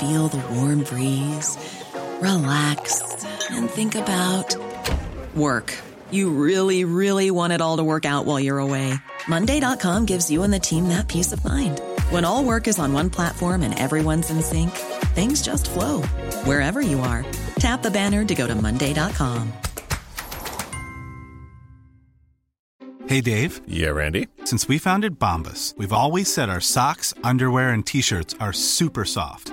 feel the warm breeze, relax, and think about work. You really, really want it all to work out while you're away. Monday.com gives you and the team that peace of mind. When all work is on one platform and everyone's in sync, things just flow wherever you are. Tap the banner to go to Monday.com. Hey Dave. Yeah, Randy. Since we founded Bombus, we've always said our socks, underwear, and t shirts are super soft.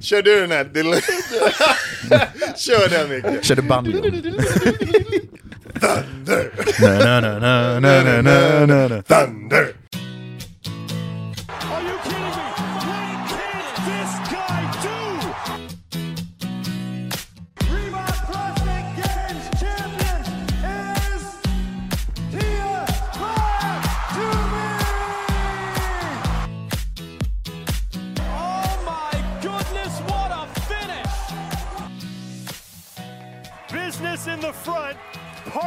Kör du den här? Kör den Micke. Kör du banjo? Thunder! na, na, na, na, na, na, na, na. Thunder!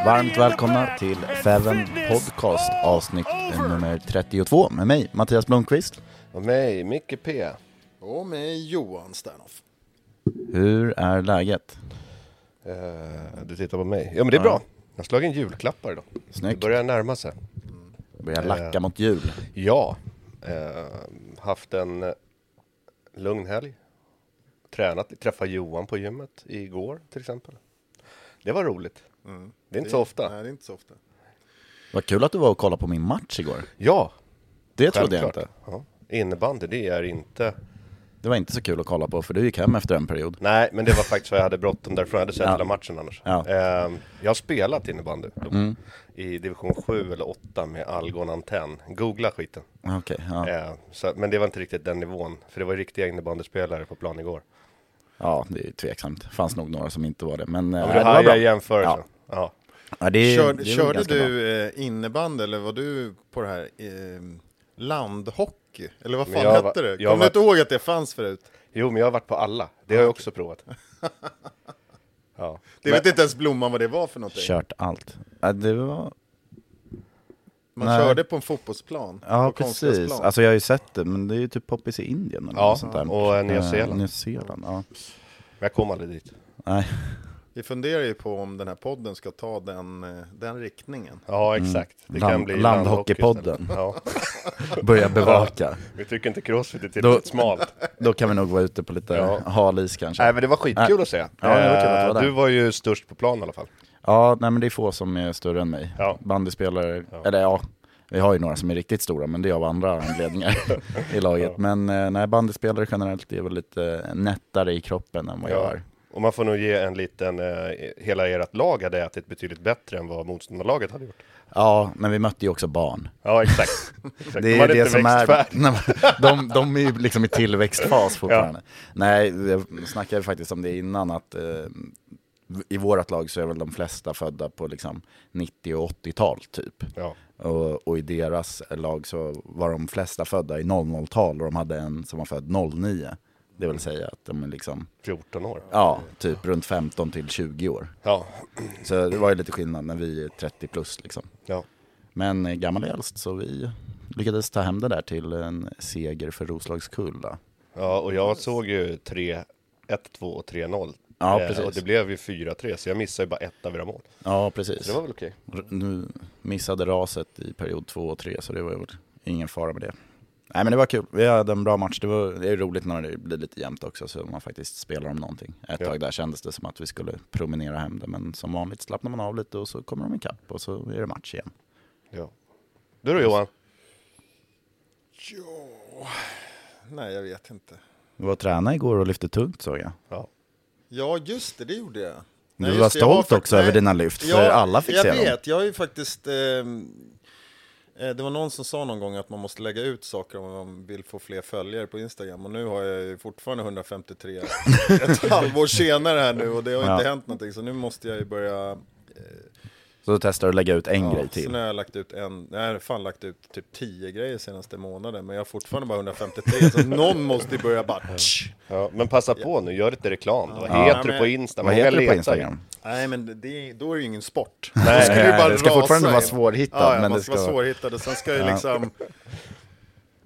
Varmt välkomna till Feven Podcast avsnitt nummer 32 med mig, Mattias Blomqvist. Och mig, Micke P. Och med Johan Sternoff. Hur är läget? Eh, du tittar på mig. Ja men det är bra. Jag har slagit in julklappar idag. Det Snyggt. börjar närma sig. Börjar Eh. lacka mot jul. Ja. Eh, haft en lugn helg. Tränat, träffade Johan på gymmet igår till exempel. Det var roligt. Det är inte så ofta. Nej, det är inte så ofta. Vad kul att du var och kollade på min match igår. Ja, Det trodde jag självklart. inte. Ja. Innebandy, det är inte... Det var inte så kul att kolla på för du gick hem efter en period. Nej, men det var faktiskt för jag hade bråttom därifrån. Jag hade sett Ja. hela matchen annars. Ja. Eh, jag har spelat innebandy Mm. i division 7 eller 8 med Algon Antenn. Googla skiten. Okej, ja. Eh, så, men det var inte riktigt den nivån. För det var riktiga innebandyspelare på plan igår. ja, det är tveksamt. fanns nog några som inte var det. Men, Ja, eh, men du det var hajar bra. jämförelsen. Ja. Ja. Ja, det, Kör, det körde ganska bra. du eh, innebandy eller var du på det här eh, landhockey? Eller vad Men fan jag hette var- det? Kommer du inte ihåg att det fanns förut? Jo, men jag har varit på alla. Det har jag också provat. Ja. Det vet inte ens Blomman vad det var för någonting. Kört allt. Ja, det var... Man Nej. körde på en fotbollsplan. Ja, precis. Alltså jag har ju sett det, men det är ju typ poppis i Indien eller Ja, något sånt där. och, Nya Eh, Zeeland. Nya Zeeland, ja. Men jag kom aldrig dit. Nej, Vi funderar ju på om den här podden ska ta den, eh, den riktningen. Ja, exakt. Det Land- kan bli Landhockeypodden. Ja. börja bevaka. Vi tycker inte crossfit är Då- tillräckligt smalt. Då kan vi nog vara ute på lite Ja. hal is kanske. Nej, men det var skitkul att se. Ja, det var kul att vara Eh, där. Du var ju störst på plan i alla fall. Ja, nej men det är få som är större än mig. Ja. Bandyspelare, Ja. eller ja, vi har ju några som är riktigt stora, men det är av andra anledningar i laget. Men eh, nej, bandyspelare generellt är väl lite nättare i kroppen än vad jag Ja. är. Och man får nog ge en liten, eh, hela ert lag hade ätit betydligt bättre än vad motståndarlaget hade gjort. Ja, men vi mötte ju också barn. Ja, exakt. exakt. Det De är hade det som är. Nej, de, de är ju liksom i tillväxtfas fortfarande. Nej, jag snackade faktiskt om det innan att eh, i vårt lag så är väl de flesta födda på liksom 90 och 80-tal typ. Ja. Och, och i deras lag så var de flesta födda i 00-tal och de hade en som var född 09. Det vill säga att de är liksom, 14 år. ja, typ runt 15 till 20 år. Ja. Så det var ju lite skillnad när vi är 30 plus liksom. ja. Men eh, gammal är äldst så vi lyckades ta hem det där till en seger för Roslagskulla. Ja, och jag såg ju 3, 1, 2 och 3-0. Ja, Eh, precis. Och det blev ju 4-3, så jag missade ju bara ett av era mål. Ja, Så precis. det var väl okej. R- Nu missade raset i period 2 och 3 så det var väl ingen fara med det. Nej men det var kul, vi hade en bra match. Det, var, det är roligt när det blir lite jämnt också så man faktiskt spelar om någonting. Ett Ja. tag där kändes det som att vi skulle promenera hem det men som vanligt slappnar man av lite och så kommer de ikapp och så är det match igen. Ja. Du då Johan? Ja, nej jag vet inte. Du var och tränade igår och lyfte tungt såg jag. Ja. Ja, just det, det gjorde jag. Du Nej, var jag stolt också över nej, dina lyft, för alla fick jag se dem. vet, jag har ju faktiskt... eh, det var någon som sa någon gång att man måste lägga ut saker om man vill få fler följare på Instagram. Och nu har jag ju fortfarande 153 ett halvår senare här nu och det har Ja. inte hänt någonting. Så nu måste jag ju börja... Så då testar du att lägga ut en grej Så till. nu har jag lagt ut en, jag har fan lagt ut typ 10 grejer senaste månaden. Men jag har fortfarande bara 153, så någon måste ju börja bara... Ja, men passa på nu, gör lite reklam. Vad Ja. heter Ja, du men- på Insta? Vad heter du på. Instagram? Nej men det, då är det ju ingen sport. Nej, Då ska nej, bara det ska rasa fortfarande vara in. svårhittat, Ja, ja, men man det ska vara svårhittad och sen ska ju Ja. liksom...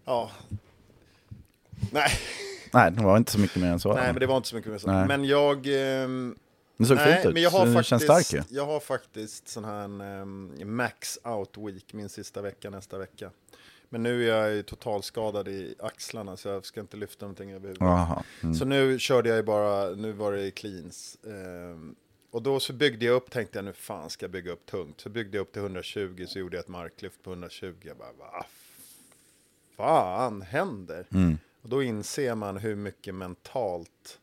Ja. Nej, Nej, det var inte så mycket mer än så. nej, men det var inte så mycket mer så. Nej. Men jag... ehm, Det såg nej, fint ut, men jag har det faktiskt, känns stark ju. Jag har faktiskt sån här um, max out week, min sista vecka nästa vecka. Men nu är jag totalskadad i axlarna så jag ska inte lyfta någonting överhuvudtaget. Jaha. Mm. Så nu körde jag ju bara, nu var det cleans. Ehm, och då så byggde jag upp, tänkte jag nu fan ska jag bygga upp tungt. Så byggde jag upp till 120, så gjorde jag ett marklyft på 120. Jag bara, vad fan händer? Mm. Och då inser man hur mycket mentalt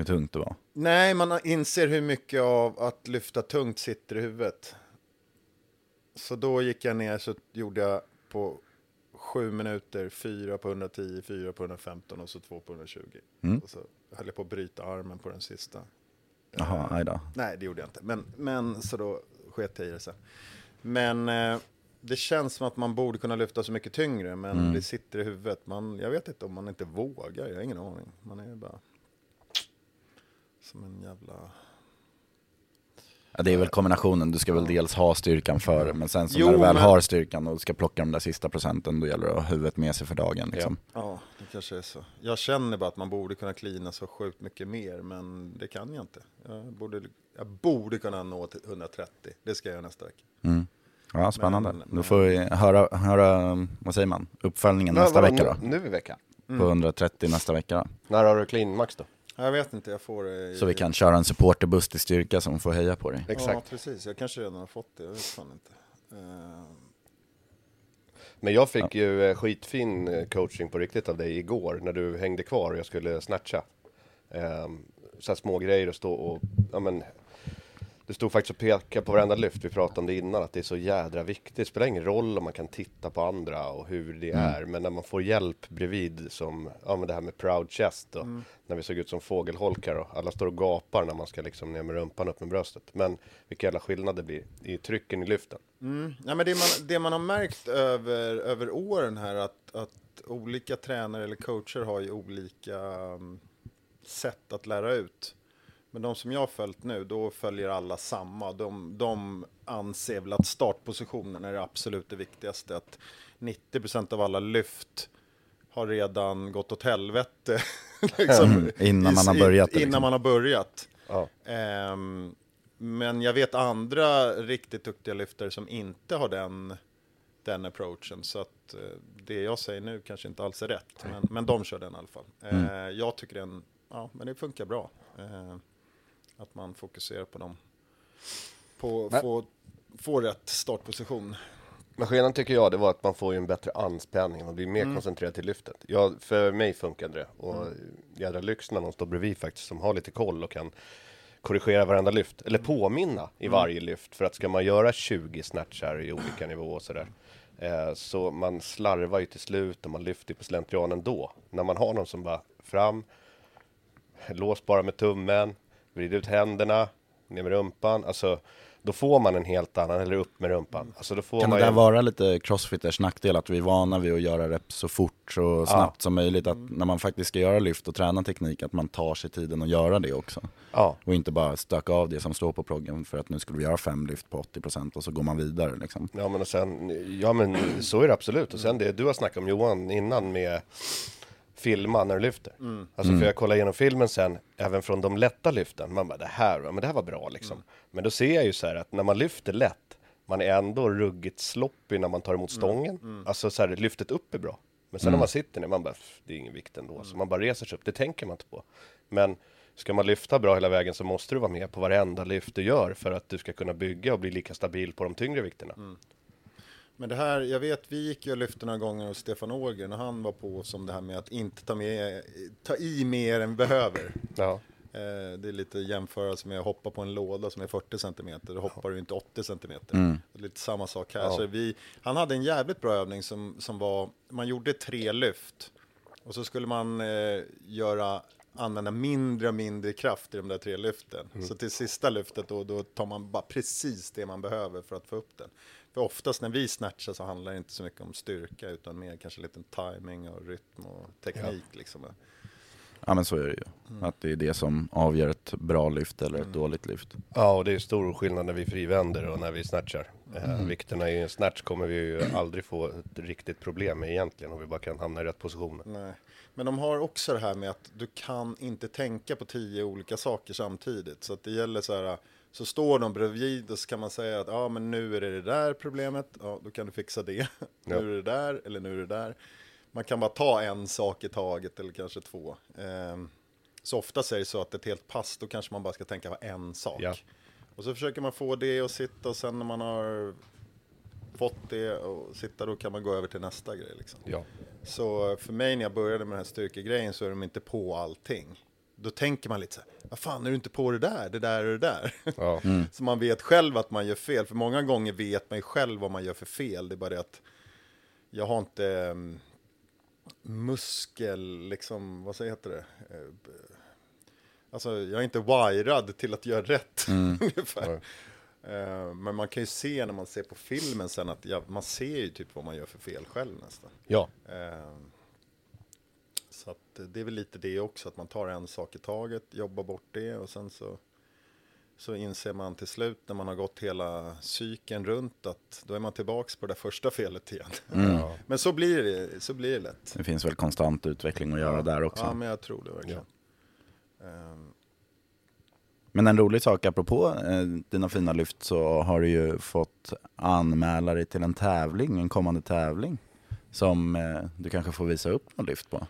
Hur tungt det var. Nej, man inser hur mycket av att lyfta tungt sitter i huvudet. Så då gick jag ner så gjorde jag på sju minuter, fyra på 110, fyra på 115 och så två på 120. Mm. Och så höll jag på att bryta armen på den sista. Jaha, aj då. Nej, det gjorde jag inte. Men, men så då sket jag i det sen. Men eh, det känns som att man borde kunna lyfta så mycket tyngre, men Mm. det sitter i huvudet. Man, jag vet inte om man inte vågar, jag har ingen aning. Man är bara som en jävla... Ja, det är väl kombinationen, du ska väl dels ha styrkan för men sen så Jo, när du väl men- har styrkan och ska plocka de där sista procenten, då gäller det att ha huvudet med sig för dagen. Liksom. Ja, det kanske är så. Jag känner bara att man borde kunna klina så sjukt mycket mer, men det kan jag inte. Jag borde, jag borde kunna nå till 130. Det ska jag göra nästa vecka. Mm. Ja, spännande. Men- Då får vi höra, höra, vad säger man, uppföljningen Men nästa vadå, vecka då. Nu, nu i veckan? Mm. På 130 nästa vecka då. När har du clean max då? Jag vet inte, jag får det i- Så vi kan köra en supporterbuss till styrka som får heja på dig. Ja, Exakt. precis. Jag kanske redan har fått det. Jag vet fan inte. Eh, Men jag fick ju eh, skitfin eh, coaching på riktigt av dig igår när du hängde kvar och jag skulle snatcha. Um, så här små grejer och stå och, ja men, du stod faktiskt och pekade på varenda lyft, vi pratade om det innan, att det är så jädra viktigt. Det spelar ingen roll om man kan titta på andra och hur det Mm. är, men när man får hjälp bredvid som, ja men det här med proud chest och när vi såg ut som fågelholkar och alla står och gapar när man ska liksom ner med rumpan upp med bröstet. Men vilka jävla skillnader det blir i trycken i lyften. Mm. Ja, men det, man, det man har märkt över, över åren här att, att olika tränare eller coacher har ju olika um, sätt att lära ut. Men de som jag har följt nu, då följer alla samma. De, de anser väl att startpositionen är det absolut det viktigaste. Att 90% av alla lyft har redan gått åt helvete. liksom, Mm, innan man har börjat Innan liksom. man har börjat. Ja. Ehm, men jag vet andra riktigt duktiga lyftare som inte har den, den approachen. Så att eh, det jag säger nu kanske inte alls är rätt. Men, men de kör den i alla fall. Eh, Jag tycker den, ja men det funkar bra. Eh, att man fokuserar på dem. På Men- få, få rätt startposition. Men skillnaden tycker jag det var att man får ju en bättre anspänning, man blir mer koncentrerad till lyftet. Ja, för mig funkade det. Och jädra lyx när någon står bredvid faktiskt som har lite koll och kan korrigera varenda lyft. Eller påminna i varje lyft. För att ska man göra 20 snatchar i olika nivåer och sådär. Eh, så man slarvar ju till slut och man lyfter på slentrian ändå. När man har någon som bara fram, lås bara med tummen, vrid ut händerna, ner med rumpan. Alltså, då får man en helt annan, eller upp med rumpan. Alltså, då får Kan det man där ju- vara lite crossfitters nackdel, att vi är vana vid att göra reps så fort så snabbt som möjligt, att när man faktiskt ska göra lyft och träna teknik, att man tar sig tiden att göra det också. Ja. Och inte bara stöka av det som står på proggen för att nu skulle vi göra fem lyft på 80% och så går man vidare liksom. Ja men och sen, ja men så är det absolut. Och sen det du har snackat om Johan innan med filma när du lyfter. Alltså för jag kollar igenom filmen sen, även från de lätta lyften, man bara det här, men det här var bra liksom. Men då ser jag ju så här att när man lyfter lätt, man är ändå ruggigt sloppy när man tar emot stången. Alltså så här, lyftet upp är bra. Men sen när man sitter ner, man bara, "Pff, det är ingen vikt ändå. Så man bara reser sig upp, det tänker man inte på. Men ska man lyfta bra hela vägen så måste du vara med på varenda lyft du gör för att du ska kunna bygga och bli lika stabil på de tyngre vikterna. Men det här, jag vet, vi gick ju och lyfte några gånger hos Stefan Ågren och han var på som det här med att inte ta, med, ta i mer än behöver. Ja. Eh, det är lite jämförelse med att hoppa på en låda som är 40 centimeter. Då hoppar du inte 80 centimeter. Det är lite samma sak här. Ja. Så vi, han hade en jävligt bra övning som, som var, man gjorde tre lyft. Och så skulle man eh, göra, använda mindre och mindre kraft i de där tre lyften. Så till sista lyftet då, då tar man bara precis det man behöver för att få upp den. För oftast när vi snatchar så handlar det inte så mycket om styrka utan mer kanske lite timing och rytm och teknik liksom. Ja men så är det ju. Att det är det som avgör ett bra lyft eller ett dåligt lyft. Ja, och det är stor skillnad när vi frivänder och när vi snatchar. Eh, vikterna i en snatch kommer vi ju aldrig få ett riktigt problem med egentligen, om vi bara kan hamna i rätt positioner. Nej. Men de har också det här med att du kan inte tänka på tio olika saker samtidigt. Så att det gäller så här, så står de bredvid och så kan man säga att ja, men nu är det det där problemet, ja, då kan du fixa det. nu är det där eller nu är det där. Man kan bara ta en sak i taget eller kanske två. Ehm, så ofta är det så att ett helt pass, då kanske man bara ska tänka på en sak. Ja. Och så försöker man få det att sitta och sen när man har fått det och sitta då kan man gå över till nästa grej. Liksom. Ja. Så för mig när jag började med den här styrkegrejen så är de inte på allting. Då tänker man lite så här, vad fan är du inte på det där, det där och det där? Ja. så man vet själv att man gör fel, för många gånger vet man ju själv vad man gör för fel. Det är bara det att jag har inte um, muskel, liksom, vad säger heter det? Eh, Alltså jag är inte wirad till att göra rätt ungefär. Eh, Men man kan ju se när man ser på filmen sen att ja, man ser ju typ vad man gör för fel själv nästan. ja. Eh, Så att eh, det är väl lite det också, att man tar en sak i taget, jobbar bort det och sen så, så inser man till slut när man har gått hela cykeln runt att då är man tillbaks på det där första felet igen. Men så blir det, så blir det lätt. Det finns väl konstant utveckling att göra där också. Ja, men jag tror det verkligen. Ehm, Men en rolig sak apropå eh, dina fina lyft så har du ju fått anmäla dig till en tävling, en kommande tävling. Som eh, du kanske får visa upp något lyft på.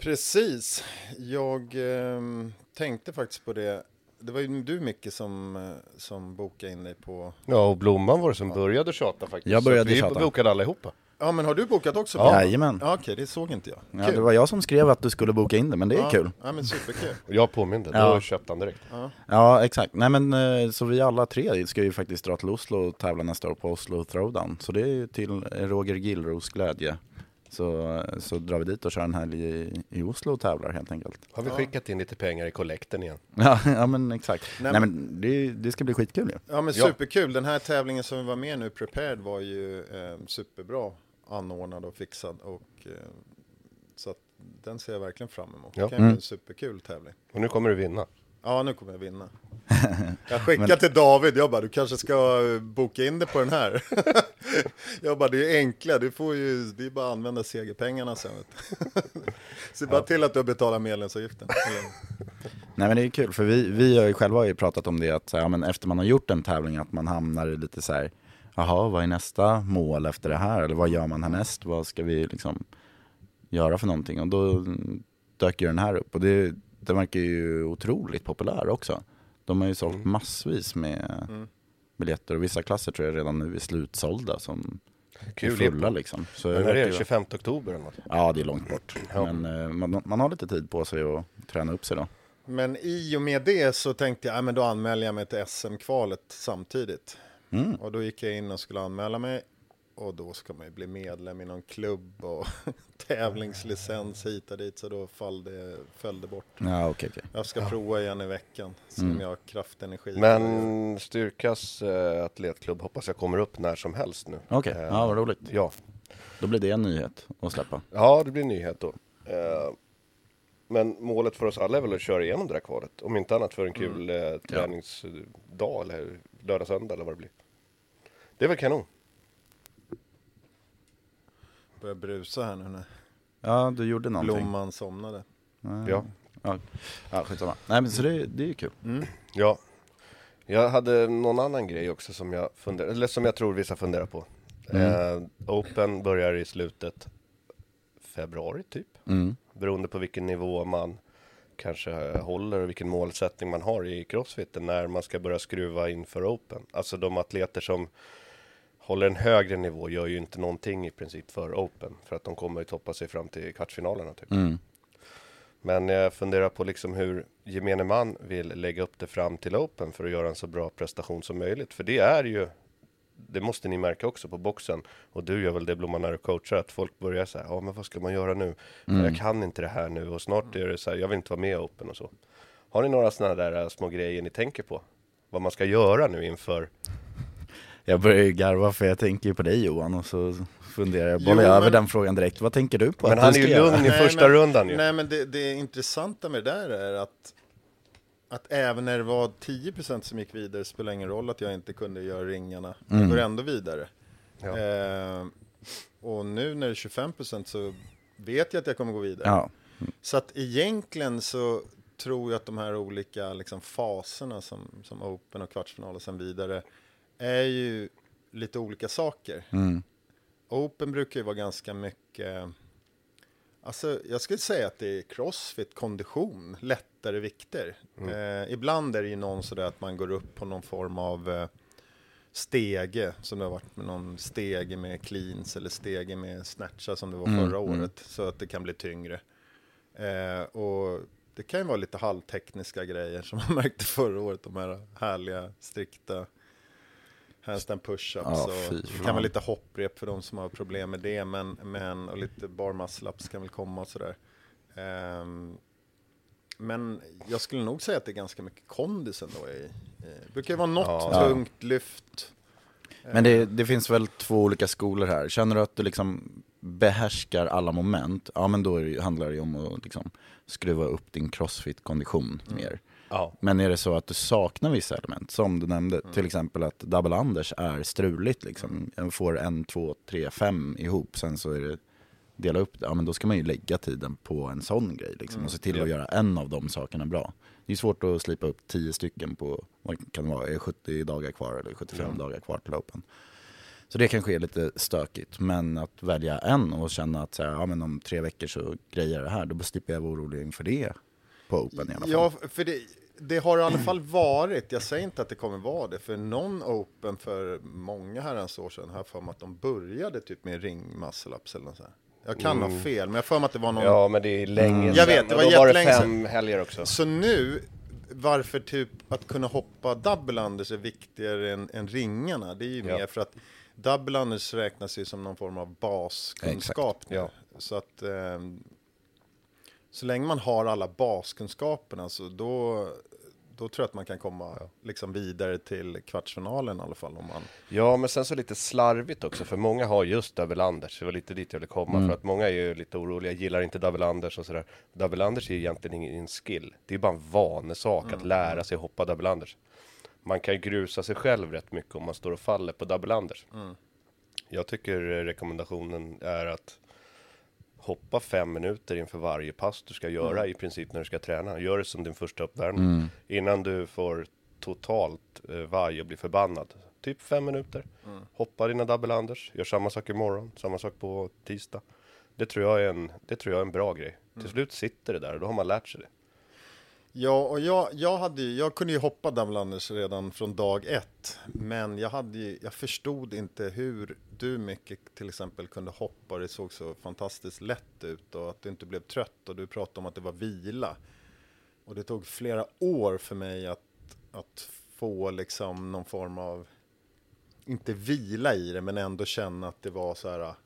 Precis. Jag ehm, tänkte faktiskt på det. Det var ju du Micke som, eh, som bokade in dig på... ja, och Blomman var det som började tjata faktiskt. Jag började Så vi tjata. bokade allihopa. Ja, men har du bokat också? Ja. Jajamän. Ja, Okej, det såg inte jag. Ja, det var jag som skrev att du skulle boka in det, men det är ja. kul. Ja, men superkul. Jag påminde, Ja. då köpte han direkt. Ja, exakt. Nej men eh, så vi alla tre ska ju faktiskt dra till Oslo och tävla nästa år på Oslo Throwdown. Så det är ju till Roger Gillros glädje. Så, så drar vi dit och kör en helg i, i Oslo och tävlar helt enkelt. Har vi skickat in lite pengar i kollekten igen? Ja, ja men exakt. Nej, Nej, men det, det ska bli skitkul ju. Ja, men Ja. superkul. Den här tävlingen som vi var med nu, Prepared, var ju eh, superbra anordnad och fixad. Och, eh, så att den ser jag verkligen fram emot. Ja. Det kan bli en superkul tävling. Och nu kommer du vinna. Ja, nu kommer jag vinna. Jag skickade till David, jag bara, du kanske ska boka in det på den här. jag bara, det är enkla, du får ju, det är bara att använda segerpengarna sen. Se bara till att du betalar medlemsavgiften. Eller- Nej men det är kul, för vi, vi har ju själva ju pratat om det att ja, men efter man har gjort en tävling att man hamnar i lite så här, jaha vad är nästa mål efter det här? Eller vad gör man härnäst? Vad ska vi liksom göra för någonting? Och då dök ju den här upp och det, den verkar ju otroligt populär också. De har ju sålt massvis med biljetter och vissa klasser tror jag redan nu är slutsålda som Kul är fulla liksom. Så Men är det? ju- 25 oktober eller något? Ja det är långt bort. Ja. Men eh, man, man har lite tid på sig att träna upp sig då. Men i och med det så tänkte jag, ja, men då anmäler jag mig till SM-kvalet samtidigt. Mm. Och då gick jag in och skulle anmäla mig. Och då ska man ju bli medlem i någon klubb och tävlingslicens hit och dit. Så då föll det, föll det bort. Ja okej okej. Jag ska prova igen i veckan. Se Mm. om jag har kraftenergi. Men Styrkas eh, atletklubb hoppas jag kommer upp när som helst nu. Okej, Eh, ja vad roligt. Ja. Då blir det en nyhet att släppa. ja, det blir en nyhet då. Eh, men målet för oss alla är väl att köra igenom det där kvalet. Om inte annat för en kul eh, träningsdag eller lördag, söndag eller vad det blir. Det är väl kanon. Börjar brusa här nu när Ja, du gjorde någonting. blomman somnade. Ja. Ja, ja skitsamma. Nej men så det, det är ju kul. Ja. Jag hade någon annan grej också som jag funderar, eller som jag tror vissa funderar på. Eh, Open börjar i slutet februari typ. Mm. Beroende på vilken nivå man kanske håller och vilken målsättning man har i crossfiten när man ska börja skruva inför open. Alltså de atleter som håller en högre nivå gör ju inte någonting i princip för open för att de kommer ju toppa sig fram till kvartsfinalerna typ. Mm. Men jag funderar på liksom hur gemene man vill lägga upp det fram till Open för att göra en så bra prestation som möjligt. För det är ju, det måste ni märka också på boxen, och du gör väl det Blomman när du coachar, att folk börjar säga, ja men vad ska man göra nu? Mm. Jag kan inte det här nu och snart är det så här, jag vill inte vara med i Open och så. Har ni några sådana där äh, små grejer ni tänker på? Vad man ska göra nu inför? Jag börjar ju garva för jag tänker ju på dig Johan och så funderar jag, Jo, bollar jag över men- den frågan direkt. Vad tänker du på Men han är ju lugn i första men, rundan ju. Nej, men det, det intressanta med det där är att, att även när det var 10% som gick vidare spelar ingen roll att jag inte kunde göra ringarna. Jag går ändå vidare. Ja. Eh, och nu när det är 25% så vet jag att jag kommer gå vidare. Ja, Så att egentligen så tror jag att de här olika liksom, faserna som, som Open och kvartsfinal och sen vidare är ju lite olika saker. mm. Open brukar ju vara ganska mycket, alltså jag skulle säga att det är crossfit, kondition, lättare vikter. Eh, ibland är det ju någon sådär att man går upp på någon form av eh, stege, som det har varit med någon stege med cleans eller stege med snatcha som det var Mm, förra mm. året, så att det kan bli tyngre. Eh, och det kan ju vara lite halvtekniska grejer som man märkte förra året, de här härliga, strikta handstand push-ups. Ja, och kan vara lite hopprep för de som har problem med det, men, men och lite bar muscle-ups kan väl komma och sådär. Ehm, men jag skulle nog säga att det är ganska mycket kondis ändå i. i- Det brukar ju vara något Ja. tungt lyft. Men det, det finns väl två olika skolor här. Känner du att du liksom behärskar alla moment, ja men då det, handlar det ju om att liksom skruva upp din crossfit-kondition mer. Ja. Men är det så att du saknar vissa element, som du nämnde, till exempel att double unders är struligt liksom. Jag får en, två, tre, fem ihop, sen så är det dela upp det, ja men då ska man ju lägga tiden på en sån grej liksom, och se till att göra en av de sakerna bra. Det är svårt att slipa upp tio stycken på, vad kan det vara, är det 70 dagar kvar eller 75 dagar kvar till Open. Så det kanske är lite stökigt, men att välja en och känna att så här, ja, men om tre veckor så grejer jag det här, då slipper jag vara orolig inför det på Open i alla fall. Ja, för det, det har i alla fall varit, jag säger inte att det kommer vara det, för någon Open för många herrans år sedan har jag för mig att de började typ med ring muscle ups eller något så här. Jag kan ha fel, men jag för mig att det var någon... Ja, men det är länge Jag sedan. vet, det var då var det jättelänge fem helger också. Så nu, varför typ att kunna hoppa double unders är viktigare än, än ringarna, det är ju Ja. mer för att double unders räknas ju som någon form av baskunskap nu. Ja. Så att ehm, så länge man har alla baskunskaperna så då, då tror jag att man kan komma liksom vidare till kvartsfinalen i alla fall. Om man, Ja, men sen så lite slarvigt också, för många har just double unders. Det var lite dit jag ville komma, för att många är ju lite oroliga, gillar inte double unders och sådär. Double unders är egentligen ingen skill. Det är bara en vanesak att lära sig hoppa double unders. Man kan ju grusa sig själv rätt mycket om man står och faller på double unders. Jag tycker rekommendationen är att hoppa fem minuter inför varje pass du ska göra i princip när du ska träna. Gör det som din första uppvärmning. Innan du får totalt eh, vaj och blir förbannad. Typ fem minuter. Hoppa dina double unders. Gör samma sak imorgon. Samma sak på tisdag. Det tror jag är en, det tror jag är en bra grej. Till slut sitter det där och då har man lärt sig det. Ja, och jag, jag, hade, ju- jag kunde ju hoppa Damlanders, redan från dag ett. Men jag, hade ju, jag förstod inte hur du mycket till exempel kunde hoppa. Det såg så fantastiskt lätt ut och att du inte blev trött. Och du pratade om att det var vila. Och det tog flera år för mig att, att få liksom någon form av, inte vila i det, men ändå känna att det var så här okej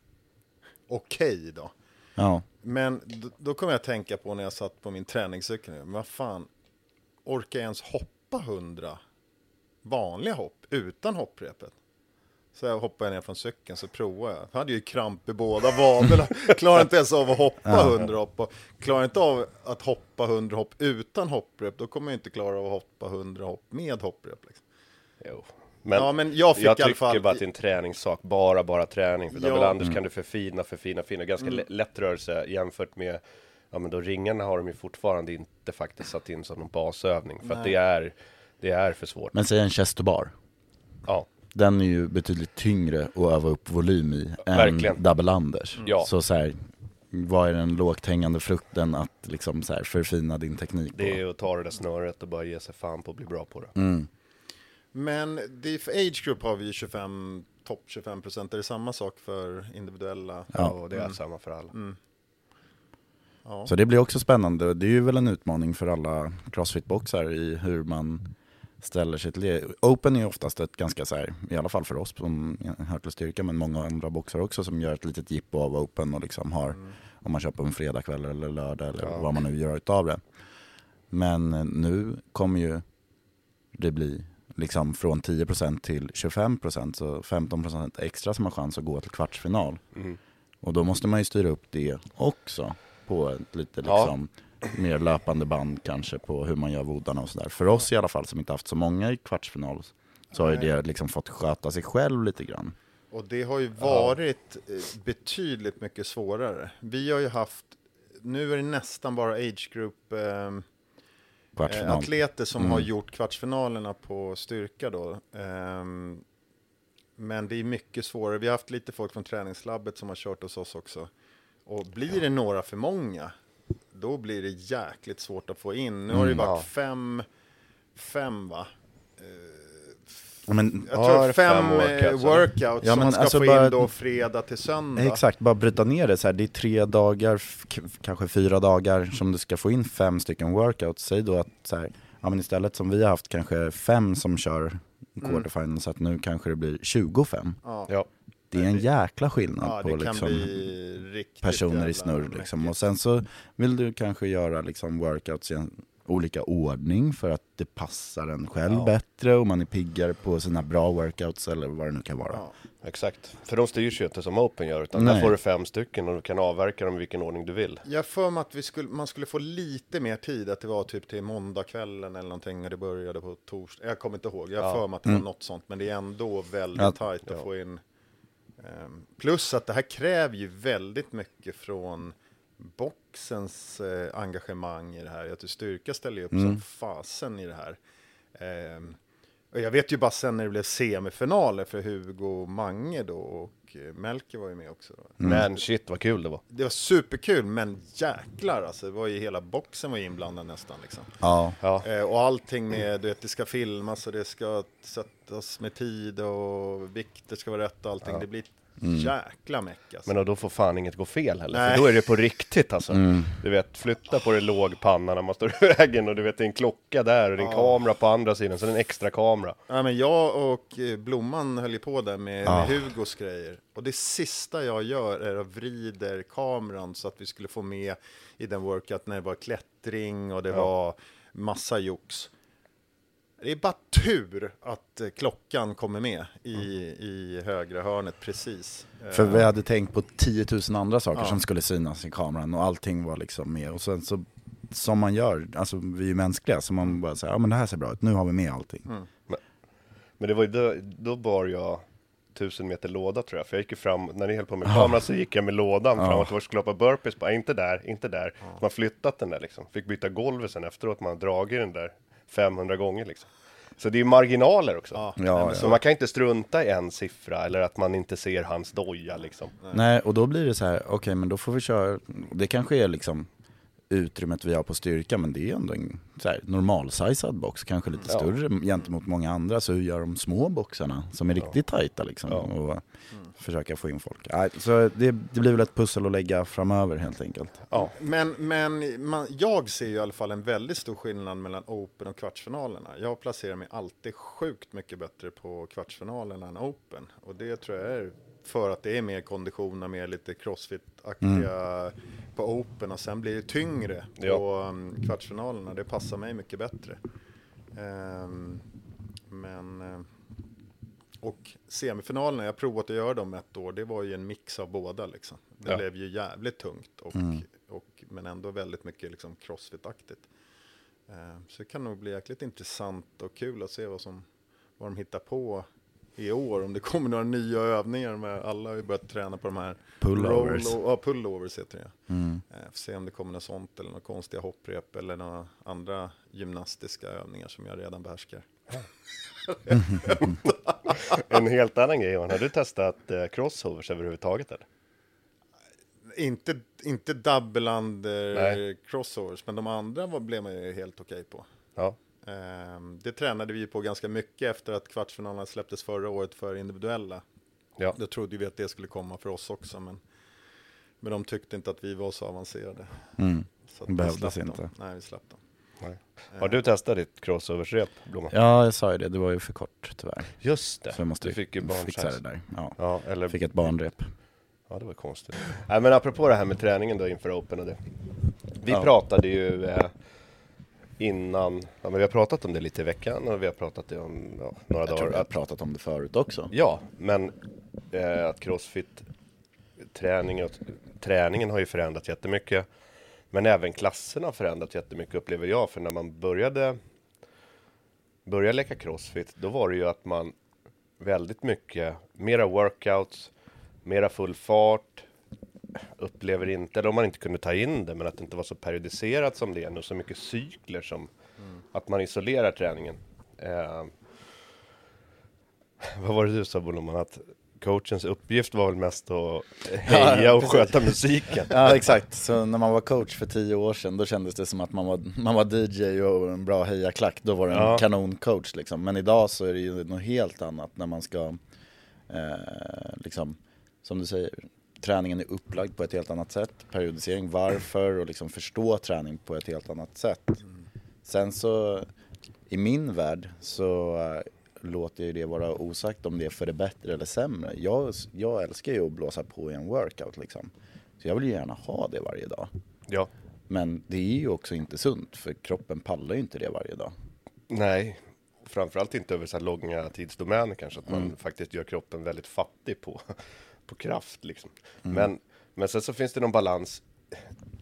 okej då. Ja. Men då, då kommer jag att tänka på när jag satt på min träningscykel. Men vad fan, orkar jag ens hoppa hundra vanliga hopp utan hopprepet? Så jag hoppade ner från cykeln så provade jag. Jag hade ju kramp i båda vaderna. Klarar inte ens av att hoppa hundra hopp. Och klarar inte av att hoppa hundra hopp utan hopprep. Då kommer jag inte klara av att hoppa hundra hopp med hopprep. Liksom. Jo. Men, Ja, men jag fick i jag alla tycker fall- bara att det är en träningssak, bara, bara träning. För Ja. double Mm. kan du förfina, förfina, förfina. Ganska lä- lätt rörelse jämfört med, ja men då ringarna har de ju fortfarande inte faktiskt satt in som någon basövning. För att det är, det är för svårt. Men säg en chest bar. Ja, Den är ju betydligt tyngre att öva upp volym i än Verkligen. double unders. Ja. Så så här, vad är den lågt hängande frukten att liksom så här förfina din teknik på? Det är ju att ta det där snöret och bara ge sig fan på att bli bra på det. Mm. Men för age group har vi ju 25, topp 25 procent. Är det samma sak för individuella? Ja. Och det är samma för alla. Mm. Ja. Så det blir också spännande. Det är ju väl en utmaning för alla crossfit-boxar i hur man ställer sig till det. Open är oftast ett ganska så här, i alla fall för oss som hör till styrka, men många andra boxar också som gör ett litet jippo av open och liksom har, om man kör på en fredagkväll eller lördag eller Ja. vad man nu gör utav det. Men eh, nu kommer ju det bli liksom från 10% till 25% så 15% extra som har chans att gå till kvartsfinal. Mm. Och då måste man ju styra upp det också på ett lite Ja. liksom mer löpande band kanske på hur man gör vodarna och sådär. För oss i alla fall som inte haft så många i kvartsfinal så har ju det liksom fått sköta sig själv lite grann. Och det har ju varit eh, betydligt mycket svårare. Vi har ju haft, nu är det nästan bara age group eh, Kvartsfinal. atleter som Mm. har gjort kvartsfinalerna på styrka då. Ehm, men det är mycket svårare. Vi har haft lite folk från träningslabbet som har kört hos oss också. Och blir det några för många, då blir det jäkligt svårt att få in. Nu har det ju Mm. varit Ja. fem, fem va? Men, Jag Ja, tror fem, fem workouts, workouts, Ja, som man ska alltså få bara- in då fredag till söndag. Exakt, bara bryta ner det så här. Det är tre dagar, kanske fyra dagar som du ska få in fem stycken workouts. Säg då att så här, ja, men istället som vi har haft kanske fem som kör quarterfinal så att nu kanske det blir 25. Ja. Ja. Det är en jäkla skillnad Ja, på liksom personer i snurr liksom. Och sen så vill du kanske göra liksom workouts i en olika ordning för att det passar en själv Ja. bättre och man är piggare på sina bra workouts eller vad det nu kan vara. Ja. Exakt. För de styrs ju inte som Open gör, utan Nej. där får du fem stycken och du kan avverka dem i vilken ordning du vill. Jag för mig att vi skulle, man skulle få lite mer tid, att det var typ till måndagskvällen eller någonting när det började på torsdag. Jag kommer inte ihåg, jag Ja. för mig att det var något sånt, men det är ändå väldigt Ja. tajt att Ja. få in. ehm, plus att det här kräver ju väldigt mycket från boxens eh, engagemang i det här. Att du styrka ställer upp som fasen i det här. Ehm, och jag vet ju bara sen när det blev semifinaler för Hugo och Mange då och eh, Melker var ju med också. Då. Men shit vad kul det var. Det var superkul, men jäklar alltså. Det var ju hela boxen var inblandad nästan liksom. Ja, Ja. Eh, och allting med, du vet, det ska filmas och det ska sättas med tid och vikter ska vara rätt och allting. Det blir ett jäkla meck alltså. Men då får fan inget gå fel heller, Nej. för då är det på riktigt alltså. Du vet, flytta på det låg panna när man står i vägen och du vet, det är en klocka där och det är en kamera på andra sidan, så det är en extra kamera. Ja, men jag och eh, Blomman höll ju på där med, Ja. med Hugos grejer. Och det sista jag gör är att vrider kameran så att vi skulle få med i den workout när det var klättring och det var massa jox. Det är bara tur att eh, klockan kommer med i, i högra hörnet precis. Eh, för vi hade tänkt på 10 000 andra saker Ja. som skulle synas i kameran och allting var liksom med. Och sen så, som man gör, alltså vi är ju mänskliga, så man bara säger ja men det här ser bra ut, nu har vi med allting. Men det var ju då, då bar jag tusen meter låda tror jag, för jag gick ju fram, när ni höll på med kameran så gick jag med lådan fram och tillbaka och skulle hoppa burpees, bara inte där, inte där. Så man flyttat den där liksom, fick byta golvet sen efteråt, man har dragit den där 500 gånger liksom. Så det är ju marginaler också. Ja. Ja, Så man kan inte strunta i en siffra eller att man inte ser hans doja liksom. Nej, och då blir det så här, okej men då får vi köra, det kanske är liksom utrymmet vi har på styrka, men det är ändå en normalsizad box, kanske lite Ja. större gentemot många andra. Så hur gör de små boxarna som är riktigt tajta liksom? Ja. Och försöka få in folk. Så det, det blir väl ett pussel att lägga framöver helt enkelt. Ja, Men, men man, jag ser ju i alla fall en väldigt stor skillnad mellan Open och kvartsfinalerna. Jag placerar mig alltid sjukt mycket bättre på kvartsfinalerna än Open. Och det tror jag är för att det är mer konditioner, mer lite crossfit-aktiga på Open och sen blir det tyngre Ja. på um, kvartsfinalerna. Det passar mig mycket bättre. Ehm, men... och semifinalerna, jag provat att göra dem ett år, det var ju en mix av båda liksom. Det Ja. blev ju jävligt tungt och, och, men ändå väldigt mycket liksom crossfit-aktigt. Eh, så det kan nog bli jäkligt intressant och kul att se vad, som, vad de hittar på i år. Om det kommer några nya övningar med alla har ju börjat träna på de här Pullovers. roll- Ja, pullovers heter det. Mm. Eh, får se om det kommer något sånt eller några konstiga hopprep eller några andra gymnastiska övningar som jag redan behärskar. En helt annan grej Johan, har du testat eh, crossovers överhuvudtaget eller? inte, inte double under Nej. crossovers, men de andra var, blev man ju helt okej på. Ja. Ehm, det tränade vi på ganska mycket efter att kvartsfinalerna släpptes förra året för individuella. Ja. Då trodde vi att det skulle komma för oss också, men, men de tyckte inte att vi var så avancerade. Mm. Så att behövdes inte. Dem. Nej, vi slapp dem. Nej. Har du testat ditt crossoversrep, Blomman? Ja, jag sa ju det. Det var ju för kort tyvärr. Just det. Så jag måste du fick ju fixa det där. Ja. Ja, eller... Fick ett barnrep. Ja, det var konstigt. Nej, men apropå det här med träningen då inför Open och det. Vi Ja. pratade ju eh, innan, ja, men vi har pratat om det lite i veckan och vi har pratat det om ja, några Jag tror dagar. vi har Att, pratat om det förut också. ja, men eh, att crossfit träning och, träningen har ju förändrats jättemycket. Men även klasserna har förändrats jättemycket upplever jag. För när man började, började leka crossfit, då var det ju att man väldigt mycket, mera workouts, mera full fart, upplever inte, eller om man inte kunde ta in det, men att det inte var så periodiserat som det är nu, så mycket cykler som att man isolerar träningen. Eh, vad var det du sa Bolomman, att coachens uppgift var väl mest att heja och sköta musiken? Ja exakt, så när man var coach för tio år sedan då kändes det som att man var, man var DJ och en bra hejaklack, då var det en Ja. kanoncoach liksom. Men idag så är det ju något helt annat när man ska, eh, liksom, som du säger, träningen är upplagd på ett helt annat sätt, periodisering, varför och liksom förstå träning på ett helt annat sätt. Sen så, i min värld så låter ju det vara osagt om det är för det bättre eller sämre. Jag, jag älskar ju att blåsa på i en workout liksom. Så jag vill ju gärna ha det varje dag. Ja, Men det är ju också inte sunt för kroppen pallar ju inte det varje dag. nej, framförallt inte över så här långa tidsdomäner kanske, att man Mm. faktiskt gör kroppen väldigt fattig på, på kraft liksom. Mm. Men, men sen så finns det någon balans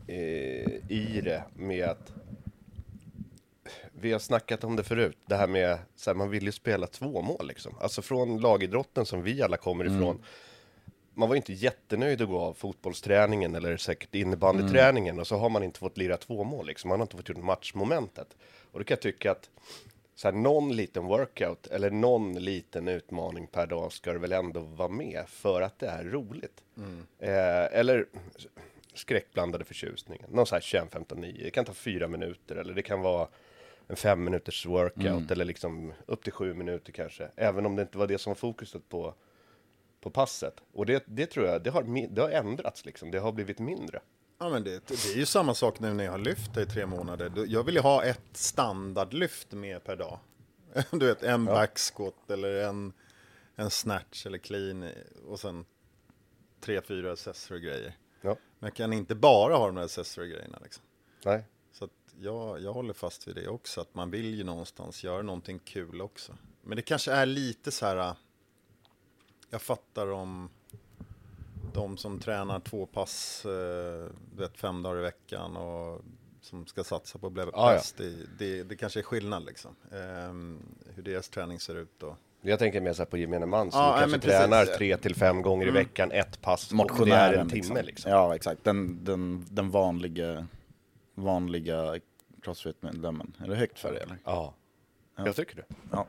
eh, i det med att vi har snackat om det förut, det här med så här, man vill ju spela två mål liksom. Alltså från lagidrotten som vi alla kommer Mm. ifrån. Man var ju inte jättenöjd att gå av fotbollsträningen eller säkert innebandyträningen och så har man inte fått lira två mål liksom. Man har inte fått gjort matchmomentet. Och då kan jag tycka att så här, någon liten workout eller någon liten utmaning per dag ska det väl ändå vara med för att det är roligt. Eh, eller skräckblandade förtjusningen. Någon så här 21, 15, 9. Det kan ta fyra minuter eller det kan vara en fem minuters workout eller liksom upp till sju minuter kanske. Även om det inte var det som var fokuset på, på passet. Och det, det tror jag, det har, det har ändrats liksom. Det har blivit mindre. Ja, men det, det är ju samma sak nu när jag har lyft i tre månader. Jag vill ju ha ett standardlyft med per dag. Du vet, en backsquat eller en, en snatch eller clean och sen tre, fyra accessory-grejer. Ja, Men jag kan inte bara ha de där accessory-grejerna liksom. nej. Att jag, jag håller fast vid det också, att man vill ju någonstans göra någonting kul också. Men det kanske är lite så här, äh, jag fattar om de som tränar två pass, eh, du vet, fem dagar i veckan och som ska satsa på att bli Ja, ja. bäst, det, det, det kanske är skillnad liksom. Ehm, hur deras träning ser ut och Jag tänker mer så här på gemene man som Ja, nej, kanske. Mm. tränar tre till fem gånger i veckan, ett pass. och det är en timme liksom. Ja exakt, den, den, den vanliga, vanliga crossfit-medlemmen. Är det högt för det eller? Ja, jag tycker det. Ja.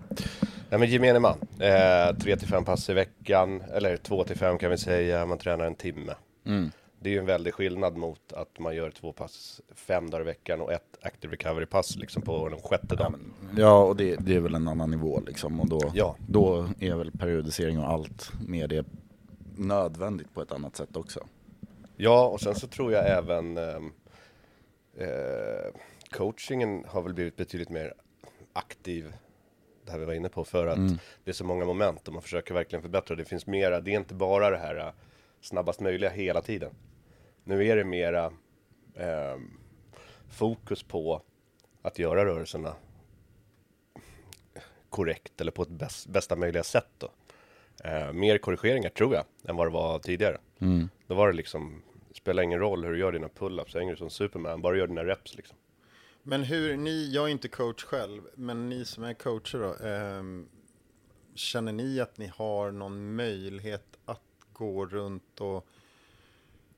Nej men gemene man, eh, tre till fem pass i veckan, eller två till fem kan vi säga, man tränar en timme. Mm. Det är ju en väldig skillnad mot att man gör två pass fem dagar i veckan och ett active recovery-pass liksom på den sjätte dagen. Ja, och det, det är väl en annan nivå liksom. Och då, Ja. då är väl periodisering och allt med det nödvändigt på ett annat sätt också. Ja, och sen så tror jag även ehm, eh, coachingen har väl blivit betydligt mer aktiv, det här vi var inne på, för att det är så många moment och man försöker verkligen förbättra. Det finns mera, det är inte bara det här eh, snabbast möjliga hela tiden. Nu är det mera ehm, fokus på att göra rörelserna korrekt eller på ett bäst, bästa möjliga sätt då. Eh, mer korrigeringar tror jag än vad det var tidigare. Då var det liksom, spelar ingen roll hur du gör dina pull-ups, hänger du som Superman, bara gör dina reps liksom. Men hur, ni, jag är inte coach själv, men ni som är coacher då, ehm, känner ni att ni har någon möjlighet att gå runt och,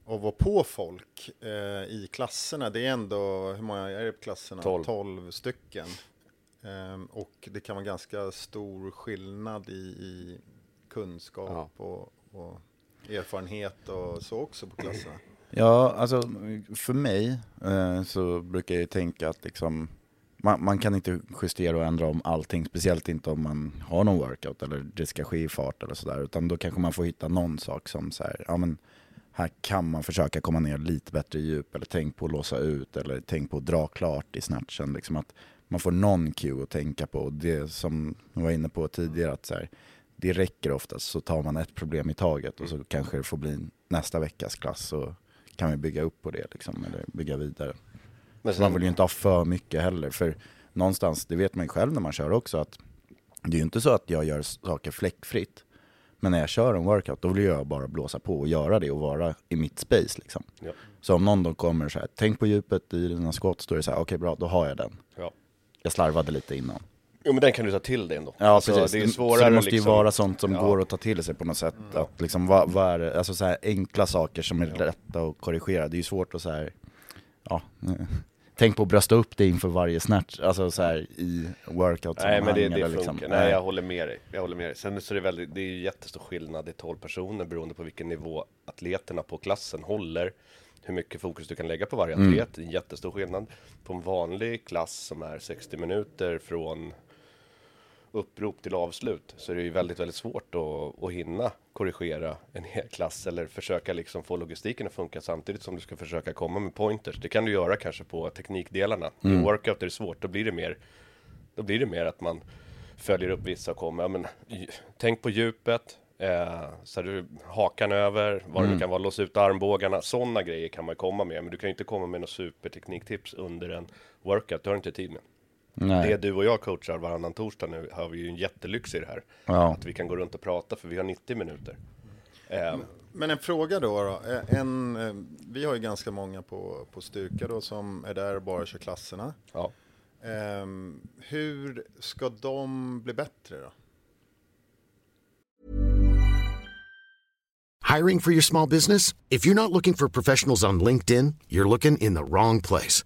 och vara på folk eh, i klasserna? Det är ändå, hur många är det på klasserna? Tolv. 12 stycken. Ehm, och det kan vara ganska stor skillnad i, i kunskap och, och erfarenhet och så också på klasserna. Ja, alltså för mig eh, så brukar jag ju tänka att liksom man, man, kan inte justera och ändra om allting, speciellt inte om man har någon workout eller det ska ske i fart eller sådär, utan då kanske man får hitta någon sak som så här, ja men här kan man försöka komma ner lite bättre i djup, eller tänk på att låsa ut, eller tänk på att dra klart i snatchen, liksom att man får någon cue att tänka på. Och det som jag var inne på tidigare, att så här, det räcker oftast, så tar man ett problem i taget och så kanske det får bli nästa veckas klass, så kan vi bygga upp på det, liksom, eller bygga vidare. Sen... Man vill ju inte ha för mycket heller, för någonstans, det vet man ju själv när man kör också, att det är ju inte så att jag gör saker fläckfritt. Men när jag kör en workout, då vill jag bara blåsa på och göra det och vara i mitt space liksom. Ja. Så om någon då kommer så här, tänk på djupet i dina skott, då är det så här, okej okay, bra, då har jag den. Ja. Jag slarvade lite innan. Jo men den kan du ta till dig ändå. Ja alltså, precis. Det, är svårare, så det måste liksom... ju vara sånt som ja. går att ta till sig på något sätt. Mm. Att liksom, vad, vad är det? Alltså så här, enkla saker som är ja. lätta att korrigera. Det är ju svårt att så här, ja, tänk på att brösta upp det inför varje snatch, alltså så här i workout Nej men det, det funkar, liksom. nej jag håller med dig, jag håller med dig. Sen så är det väldigt, det är ju jättestor skillnad i 12 personer beroende på vilken nivå atleterna på klassen håller. Hur mycket fokus du kan lägga på varje mm. atlet, mm. en jättestor skillnad. På en vanlig klass som är 60 minuter från upprop till avslut så är det ju väldigt, väldigt svårt att, att hinna korrigera en hel klass eller försöka liksom få logistiken att funka samtidigt som du ska försöka komma med pointers. Det kan du göra kanske på teknikdelarna. Mm. I workout är det svårt, då blir det mer då blir det mer att man följer upp vissa och kommer, ja, men, tänk på djupet, eh, så du hakan över, vad mm. det kan vara, låsa ut armbågarna, sådana grejer kan man komma med, men du kan ju inte komma med några supertekniktips under en workout, det har du inte tid med. Nej. Det du och jag coachar varannan torsdag nu har vi ju en jättelyx i det här. Ja. Att vi kan gå runt och prata för vi har 90 minuter. Eh. Men en fråga då. då. Eh, en, eh, vi har ju ganska många på, på styrka då som är där och bara kör klasserna. Ja. Eh, hur ska de bli bättre då? Hiring for your small business? If you're not looking for professionals on LinkedIn, you're looking in the wrong place.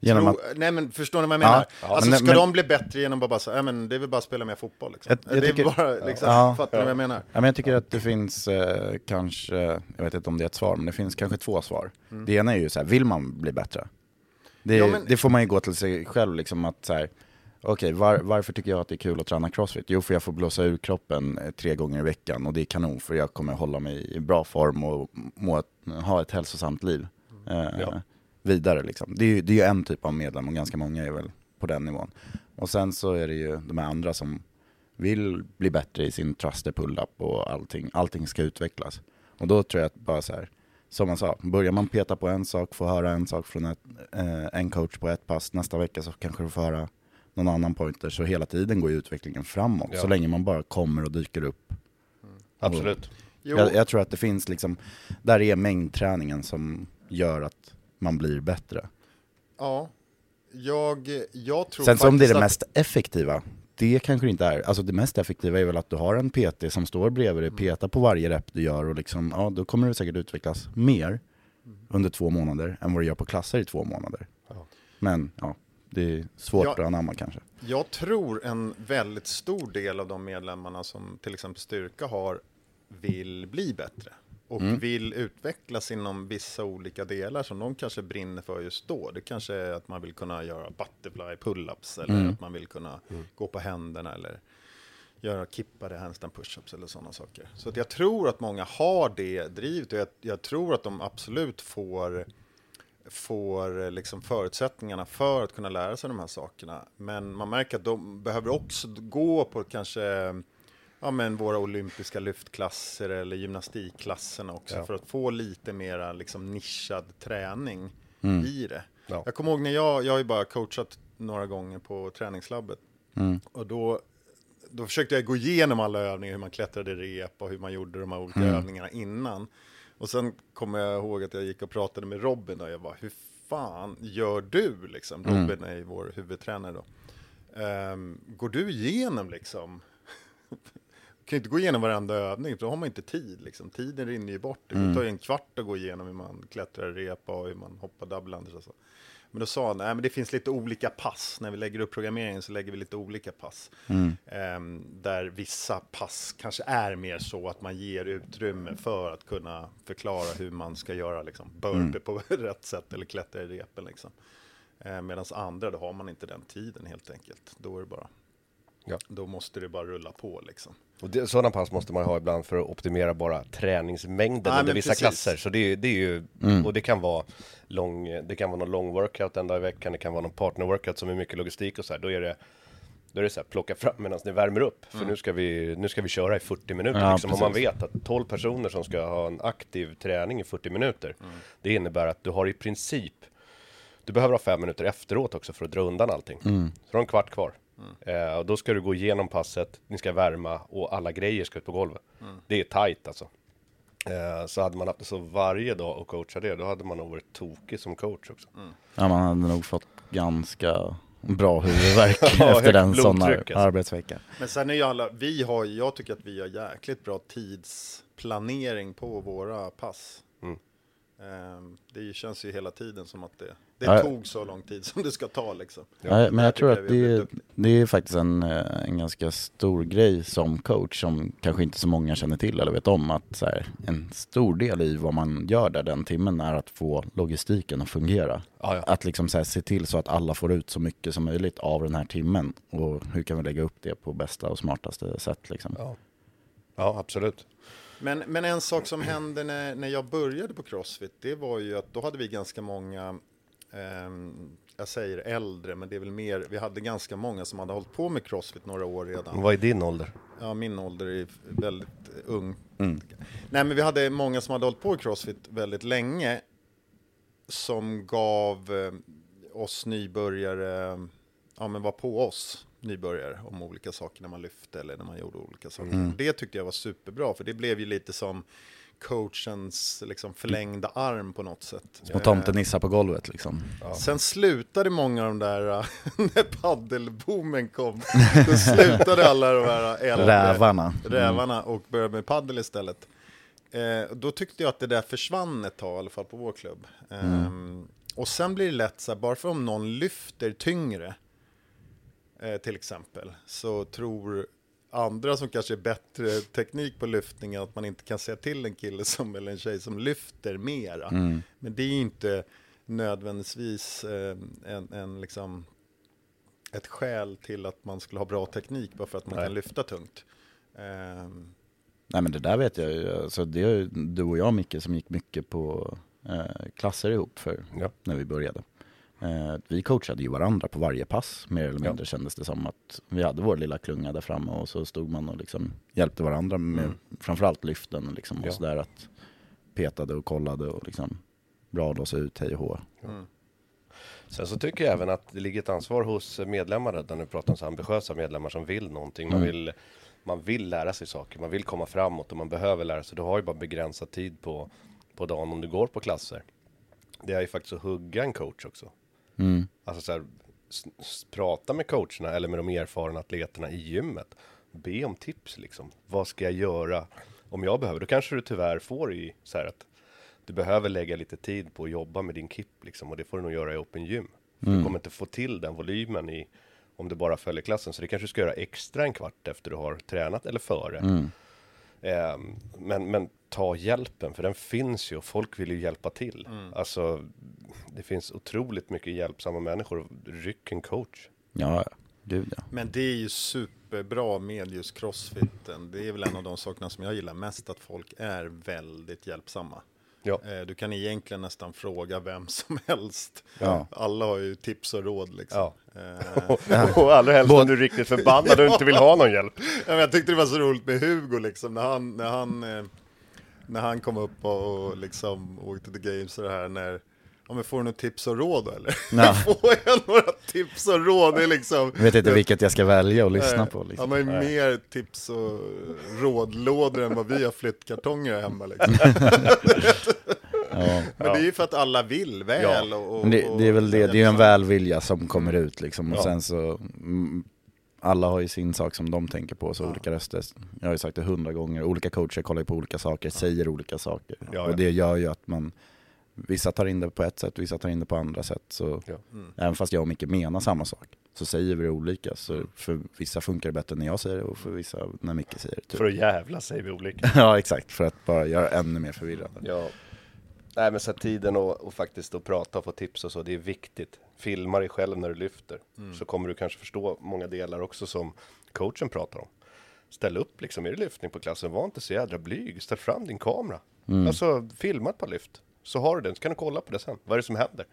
Genom att... Nej men förstår ni vad jag menar? Ja, alltså, ska men, de bli bättre genom att bara säga, men det är väl bara att spela mer fotboll liksom. Jag, jag det tycker, bara, liksom, ja, fattar ni vad jag menar? Ja, men jag tycker att det finns eh, kanske, jag vet inte om det är ett svar, men det finns kanske två svar. Mm. Det ena är ju så här, vill man bli bättre? Det, ja, men... det får man ju gå till sig själv liksom att så här, Okej, okay, var, varför tycker jag att det är kul att träna crossfit? Jo, för jag får blåsa ur kroppen eh, tre gånger i veckan och det är kanon för jag kommer hålla mig i bra form och må, ha ett hälsosamt liv. Mm. Ja vidare. Liksom. Det, är ju, det är ju en typ av medlem och ganska många är väl på den nivån. Och sen så är det ju de här andra som vill bli bättre i sin thruster pull-up och allting. Allting ska utvecklas. Och då tror jag att bara så här, som man sa, börjar man peta på en sak, få höra en sak från ett, eh, en coach på ett pass, nästa vecka så kanske du får höra någon annan pointer. Så hela tiden går utvecklingen framåt, ja. så länge man bara kommer och dyker upp. Mm. Absolut. Jag, jag, tror att det finns liksom, där är mängdträningen som gör att man blir bättre. Ja, jag, jag tror Sen så om det är det mest effektiva, det kanske det inte är. Alltså det mest effektiva är väl att du har en PT som står bredvid dig, mm. petar på varje rep du gör och liksom, ja då kommer du säkert utvecklas mer mm. under två månader än vad du gör på klasser i två månader. Ja. Men ja, det är svårt jag, att anamma kanske. Jag tror en väldigt stor del av de medlemmarna som till exempel Styrka har vill bli bättre och mm. vill utvecklas inom vissa olika delar som de kanske brinner för just då. Det kanske är att man vill kunna göra butterfly pull-ups eller mm. att man vill kunna mm. gå på händerna eller göra kippade handstand push-ups eller sådana saker. Så att jag tror att många har det drivet och jag, jag tror att de absolut får får liksom förutsättningarna för att kunna lära sig de här sakerna. Men man märker att de behöver också gå på kanske ja, men våra olympiska lyftklasser eller gymnastikklasserna också Ja. för att få lite mera liksom nischad träning Mm. i det. Ja. Jag kommer ihåg när jag, jag har ju bara coachat några gånger på träningslabbet Mm. och då, då försökte jag gå igenom alla övningar, hur man klättrade rep och hur man gjorde de här olika Mm. övningarna innan. Och sen kommer jag ihåg att jag gick och pratade med Robin och jag bara, hur fan gör du liksom? Mm. Robin är ju vår huvudtränare då. Ehm, går du igenom liksom? kan ju inte gå igenom varenda övning, för då har man inte tid. Liksom. Tiden rinner ju bort. Det Mm. tar ju en kvart att gå igenom hur man klättrar repa och hur man hoppar double och så. Men då sa han, nej men det finns lite olika pass. När vi lägger upp programmeringen så lägger vi lite olika pass. Mm. Ehm, där vissa pass kanske är mer så att man ger utrymme för att kunna förklara hur man ska göra liksom, burpee Mm. på rätt sätt eller klättra i repen. Liksom. Ehm, Medan andra, då har man inte den tiden helt enkelt. Då är det bara, Ja. då måste det bara rulla på liksom. Och det, sådana pass måste man ha ibland för att optimera bara träningsmängden Nej, under vissa precis. klasser. Så det, är- det är ju, Mm. och det kan vara lång, det kan vara någon lång workout en dag i veckan, det kan vara någon partner workout som är mycket logistik och så här. Då är det, då är det så här, plocka fram medan ni värmer upp. För nu, ska vi, nu ska vi köra i 40 minuter. Ja, liksom. Om man vet att 12 personer som ska ha en aktiv träning i 40 minuter. Det innebär att du har i princip, du behöver ha fem minuter efteråt också för att dra undan allting. Mm. Så du har en kvart kvar. Eh, och då ska du gå igenom passet, ni ska värma och alla grejer ska ut på golvet. Det är tight alltså. Eh, så hade man haft det så varje dag och coacha det, då hade man nog varit tokig som coach också. Ja, man hade nog fått ganska bra huvudvärk Ja, efter den här alltså. arbetsvecka. Men sen är ju alla, vi har, jag tycker att vi har jäkligt bra tidsplanering på våra pass. Ehm, Det känns ju hela tiden som att det, det Ja, tog så lång tid som det ska ta liksom. Ja, men jag tror att det, det är faktiskt en, eh, en ganska stor grej som coach som kanske inte så många känner till eller vet om att så här, en stor del i vad man gör där den timmen är att få logistiken att fungera. Ja, ja. Att liksom så här, se till så att alla får ut så mycket som möjligt av den här timmen och hur kan vi lägga upp det på bästa och smartaste sätt liksom. Ja. absolut. Men, men en sak som hände när, när jag började på Crossfit, det var ju att då hade vi ganska många, ehm, jag säger äldre, men det är väl mer, vi hade ganska många som hade hållit på med Crossfit några år redan. Vad är din ålder? Ja, min ålder är väldigt ung. Mm. Nej, men vi hade många som hade hållit på i Crossfit väldigt länge som gav eh, oss nybörjare, ja men var på oss nybörjare om olika saker när man lyfte eller när man gjorde olika saker. Mm. Det tyckte jag var superbra, för det blev ju lite som coachens liksom förlängda arm på något sätt. Små tomtenissar på golvet liksom. Eh, Sen slutade många av de där, äh, när paddelboomen kom, då slutade alla de här äldre Rävarna. Mm. rävarna och började med paddel istället. Eh, då tyckte jag att det där försvann ett tag, i alla fall på vår klubb. Mm. Ehm, och sen blir det lätt så här, bara för om någon lyfter tyngre, eh, till exempel, så tror andra som kanske är bättre teknik på lyftningen att man inte kan säga till en kille som, eller en tjej som lyfter mera. Mm. Men det är ju inte nödvändigtvis eh, en, en liksom ett skäl till att man skulle ha bra teknik bara för att man Nej. kan lyfta tungt. Ehm, Nej men det där vet jag ju, alltså det är ju du och jag Micke som gick mycket på eh, klasser ihop för Ja. när vi började. Eh, vi coachade ju varandra på varje pass mer eller mindre kändes det som att vi hade vår lilla klunga där framme och så stod man och liksom hjälpte varandra med Mm. framförallt lyften liksom Ja. och sådär att petade och kollade och liksom bra oss ut hej och hå. mm. Sen så tycker jag även att det ligger ett ansvar hos medlemmar, när du pratar om så ambitiösa medlemmar som vill någonting. Man, Mm. vill, man vill lära sig saker, man vill komma framåt och man behöver lära sig. Du har ju bara begränsad tid på, på dagen om du går på klasser. Det är ju faktiskt att hugga en coach också. Mm. Alltså så här, prata med coacherna eller med de erfarna atleterna i gymmet. Be om tips liksom. Vad ska jag göra om jag behöver? Då kanske du tyvärr får i så här att du behöver lägga lite tid på att jobba med din KIP liksom och det får du nog göra i open gym. För Du Mm. kommer inte få till den volymen i om du bara följer klassen. Så det kanske du ska göra extra en kvart efter du har tränat eller före. Mm. Ehm, men, men ta hjälpen, för den finns ju och folk vill ju hjälpa till. Mm. Alltså, det finns otroligt mycket hjälpsamma människor. Ryck en coach. Ja, gud ja. Men det är ju superbra med just crossfiten. Det är väl en av de sakerna som jag gillar mest, att folk är väldigt hjälpsamma. Ja. Eh, Du kan egentligen nästan fråga vem som helst. Ja. Alla har ju tips och råd liksom. Ja. Eh, Och allra helst om du är riktigt förbannad och inte vill ha någon hjälp. Ja, men jag tyckte det var så roligt med Hugo liksom, när han, när han, eh, när han kom upp och, och liksom åkte till games och det här när Ja men får du några tips och råd eller? Ja. får jag några tips och råd? Det är liksom... Jag vet inte vilket jag ska välja och lyssna Nej, på. Liksom. Han har ju mer tips och rådlådor än vad vi har flyttkartonger hemma liksom. Ja. Men det är ju för att alla vill väl och, och, Men det, det är väl det, det är en och- välvilja som kommer ut liksom och Ja. sen så mm, alla har ju sin sak som de tänker på, så olika röster. Jag har ju sagt det hundra gånger, olika coacher kollar på olika saker, säger olika saker. Ja, ja. Och det gör ju att man, vissa tar in det på ett sätt, vissa tar in det på andra sätt. Så Ja. även fast jag och Micke menar samma sak, så säger vi det olika. Så för vissa funkar det bättre när jag säger det och för vissa när Micke säger det. Typ. För att jävla säger vi olika. ja exakt, för att bara göra ännu mer förvirrande. Ja. Nej men så tiden och, och faktiskt att prata och få tips och så, det är viktigt. Filma dig själv när du lyfter. Så kommer du kanske förstå många delar också som coachen pratar om. Ställ upp liksom, är det lyftning på klassen, var inte så jädra blyg. Ställ fram din kamera. Alltså filma ett par lyft. Så har du den, så kan du kolla på det sen. Vad är det som händer?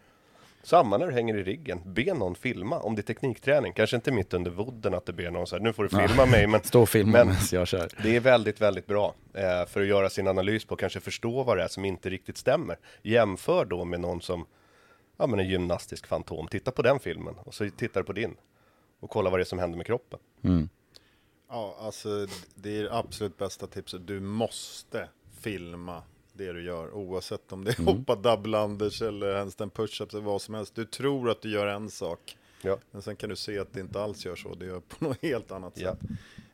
Samma när du hänger i riggen, be någon filma om det är teknikträning. Kanske inte mitt under vodden att du ber någon så här, nu får du filma mig. Men, Stå och filma men jag kör. det är väldigt, väldigt bra eh, för att göra sin analys på kanske förstå vad det är som inte riktigt stämmer. Jämför då med någon som, ja men en gymnastisk fantom. Titta på den filmen och så tittar du på din. Och kolla vad det är som händer med kroppen. Ja, alltså det är absolut bästa tipset. Du måste filma det du gör, oavsett om det är hoppa double unders eller handstand push-ups eller vad som helst. Du tror att du gör en sak, Ja. men sen kan du se att det inte alls gör så. Det gör på något helt annat Ja. sätt.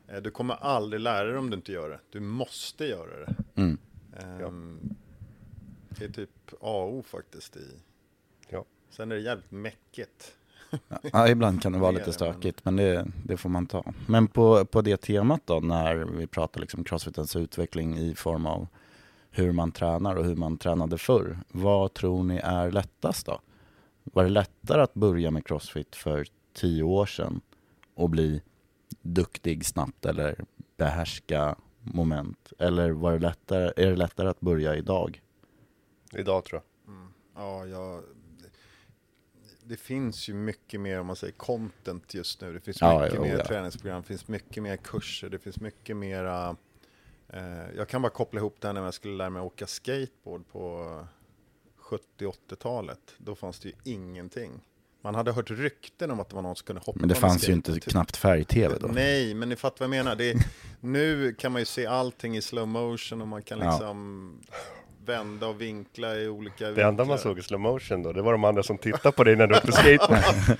Eh, Du kommer aldrig lära dig om du inte gör det. Du måste göra det. Mm. Ehm, Det är typ AO faktiskt i. Ja. Sen är det jävligt mäckigt. Ja, ibland kan det vara lite stökigt, men det, det får man ta. Men på, på det temat då, när vi pratar liksom crossfitens utveckling i form av hur man tränar och hur man tränade förr. Vad tror ni är lättast då? Var det lättare att börja med crossfit för tio år sedan och bli duktig snabbt eller behärska moment? Eller var det lättare, är det lättare att börja idag? Idag tror jag. Ja, jag, det finns ju mycket mer om man säger content just nu. Det finns Ja, mycket jo, mer ja. träningsprogram, det finns mycket mer kurser, det finns mycket mera Jag kan bara koppla ihop det här när jag skulle lära mig åka skateboard på 70-80-talet. Då fanns det ju ingenting. Man hade hört rykten om att det var någon som kunde hoppa Men det fanns ju inte typ. knappt färg-tv då. Nej, men ni fattar vad jag menar. Det är, nu kan man ju se allting i slow motion och man kan Ja. liksom vända och vinkla i olika Det enda man såg i slow motion då, det var de andra som tittade på dig när du åkte skateboard.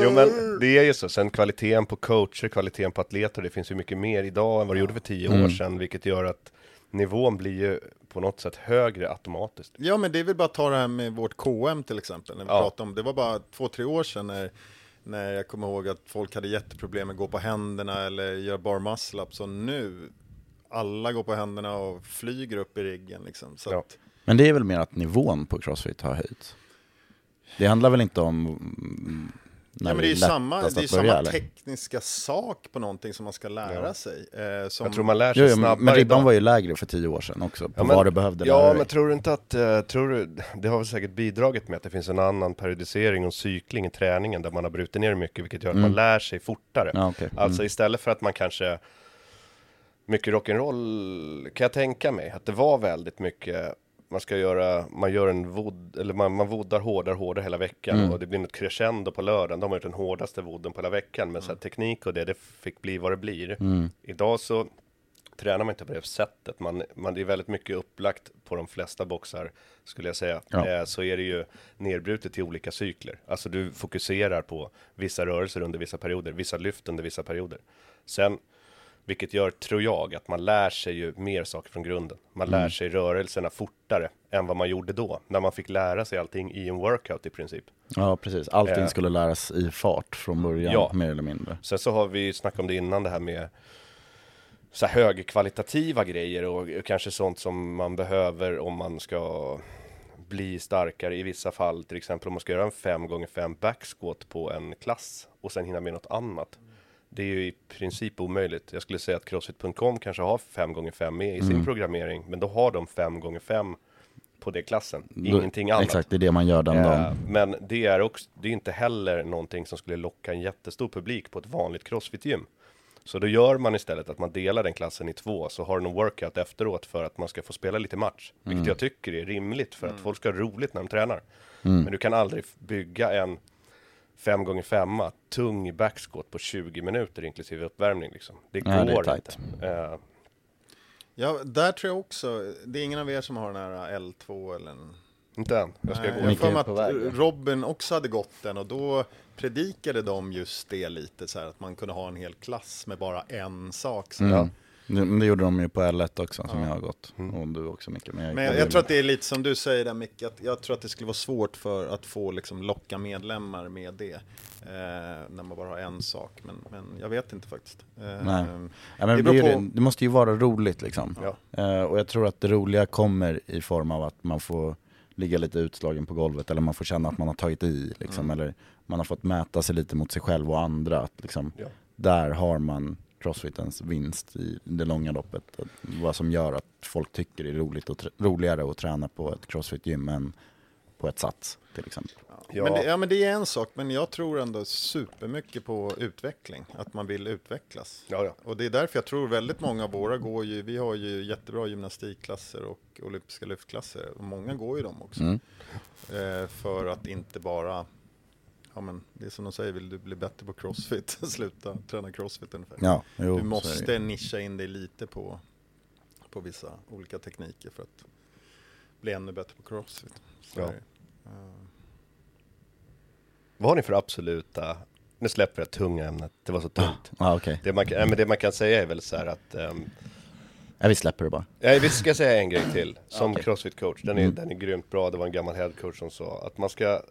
jo men det är ju så, sen kvaliteten på coacher, kvaliteten på atleter, det finns ju mycket mer idag än vad det gjorde för tio Mm. år sedan, vilket gör att nivån blir ju på något sätt högre automatiskt. Ja, men det är väl bara att ta det här med vårt KM till exempel. När vi Ja. pratade om, det var bara två, tre år sedan när, när jag kommer ihåg att folk hade jätteproblem med att gå på händerna eller göra bar muscle ups. Och nu, alla går på händerna och flyger upp i riggen liksom. Så Ja. att, Men det är väl mer att nivån på crossfit har höjts? Det handlar väl inte om mm, när ja, men det är ju samma, det är börja, samma tekniska sak på någonting som man ska lära Ja. sig. Eh, som, Jag tror man lär sig Jo, jo, snabbare men ribban idag. var ju lägre för tio år sedan också, på Ja, men- vad du behövde lära Ja, dig. men tror du inte att, eh, tror du, det har väl säkert bidragit med att det finns en annan periodisering och cykling i träningen där man har brutit ner mycket, vilket gör att man lär sig fortare. Mm. Ja, okej. Alltså Mm. istället för att man kanske, mycket rock'n'roll kan jag tänka mig, att det var väldigt mycket, man ska göra, man gör en vod, eller man, man voddar hårdare, hårdare hela veckan Mm. och det blir ett crescendo på lördagen, de har gjort den hårdaste vodden på hela veckan, men så här, teknik och det, det fick bli vad det blir. Mm. Idag så tränar man inte på det sättet. Man, man, det är väldigt mycket upplagt på de flesta boxar, skulle jag säga. Ja. Eh, så är det ju nedbrutet till olika cykler. Alltså du fokuserar på vissa rörelser under vissa perioder, vissa lyft under vissa perioder. Sen, vilket gör, tror jag, att man lär sig ju mer saker från grunden. Man Mm. lär sig rörelserna fortare än vad man gjorde då, när man fick lära sig allting i en workout i princip. Ja, precis. Allting Eh. skulle läras i fart från början, Ja. mer eller mindre. Sen så har vi snackat om det innan, det här med så här högkvalitativa grejer och kanske sånt som man behöver om man ska bli starkare i vissa fall. Till exempel om man ska göra en 5 gånger 5 backsquat på en klass och sen hinna med något annat. Det är ju i princip omöjligt. Jag skulle säga att Crossfit.com kanske har 5x5 med i sin Mm. programmering, men då har de 5x5 på det klassen, ingenting annat. Exakt, det är det man gör den Eh, dagen. Men det är också, det är inte heller någonting som skulle locka en jättestor publik på ett vanligt crossfit-gym. Så då gör man istället att man delar den klassen i två, så har du någon workout efteråt för att man ska få spela lite match. Vilket Mm. jag tycker är rimligt för att folk ska ha roligt när de tränar. Mm. Men du kan aldrig bygga en 5x5 tung backsquat på 20 minuter inklusive uppvärmning liksom. Det det går tajt. inte. Eh, Ja, där tror jag också, det är ingen av er som har den här L2 eller en... Inte än, jag ska Nej, gå. Jag mig på väg. att Robin också hade gått den och då predikade de just det lite så här att man kunde ha en hel klass med bara en sak. Så Mm. Det, men det gjorde de ju på L1 också, som Ja. jag har gått. Och du också Micke. Men jag, Men jag, jag tror att det är lite som du säger där Micke, att jag tror att det skulle vara svårt för att få liksom locka medlemmar med det. Eh, när man bara har en sak, men, men jag vet inte faktiskt. Eh, Nej. Ja, men det det, på- det, måste ju vara roligt liksom. Ja. Eh, och jag tror att det roliga kommer i form av att man får ligga lite utslagen på golvet eller man får känna att man har tagit i liksom, eller man har fått mäta sig lite mot sig själv och andra. Att, liksom, Ja. Där har man crossfitens vinst i det långa loppet. Vad som gör att folk tycker det är roligt och roligare att träna på ett crossfit-gym än på ett sats till exempel. Ja. Men, det, ja, men det är en sak, men jag tror ändå supermycket på utveckling, att man vill utvecklas. Ja, ja. Och det är därför jag tror väldigt många av våra går ju, vi har ju jättebra gymnastikklasser och olympiska lyftklasser, och många går ju dem också. Mm. Eh, för att inte bara, ja men det är som de säger, vill du bli bättre på crossfit, sluta träna crossfit ungefär. Ja, jo, du måste nischa in dig lite på, på vissa olika tekniker för att bli ännu bättre på crossfit. Så Ja. Eh, Vad har ni för absoluta, nu släpper jag tunga ämnet, det var så tungt. Ja, okej. Det man, kan- nej, men det man kan säga är väl så här att ehm, Ja, vi släpper det bara. Nej, vi ska säga en grej till. Som Okej. crossfit-coach, den är, Mm. den är grymt bra. Det var en gammal headcoach som sa att man ska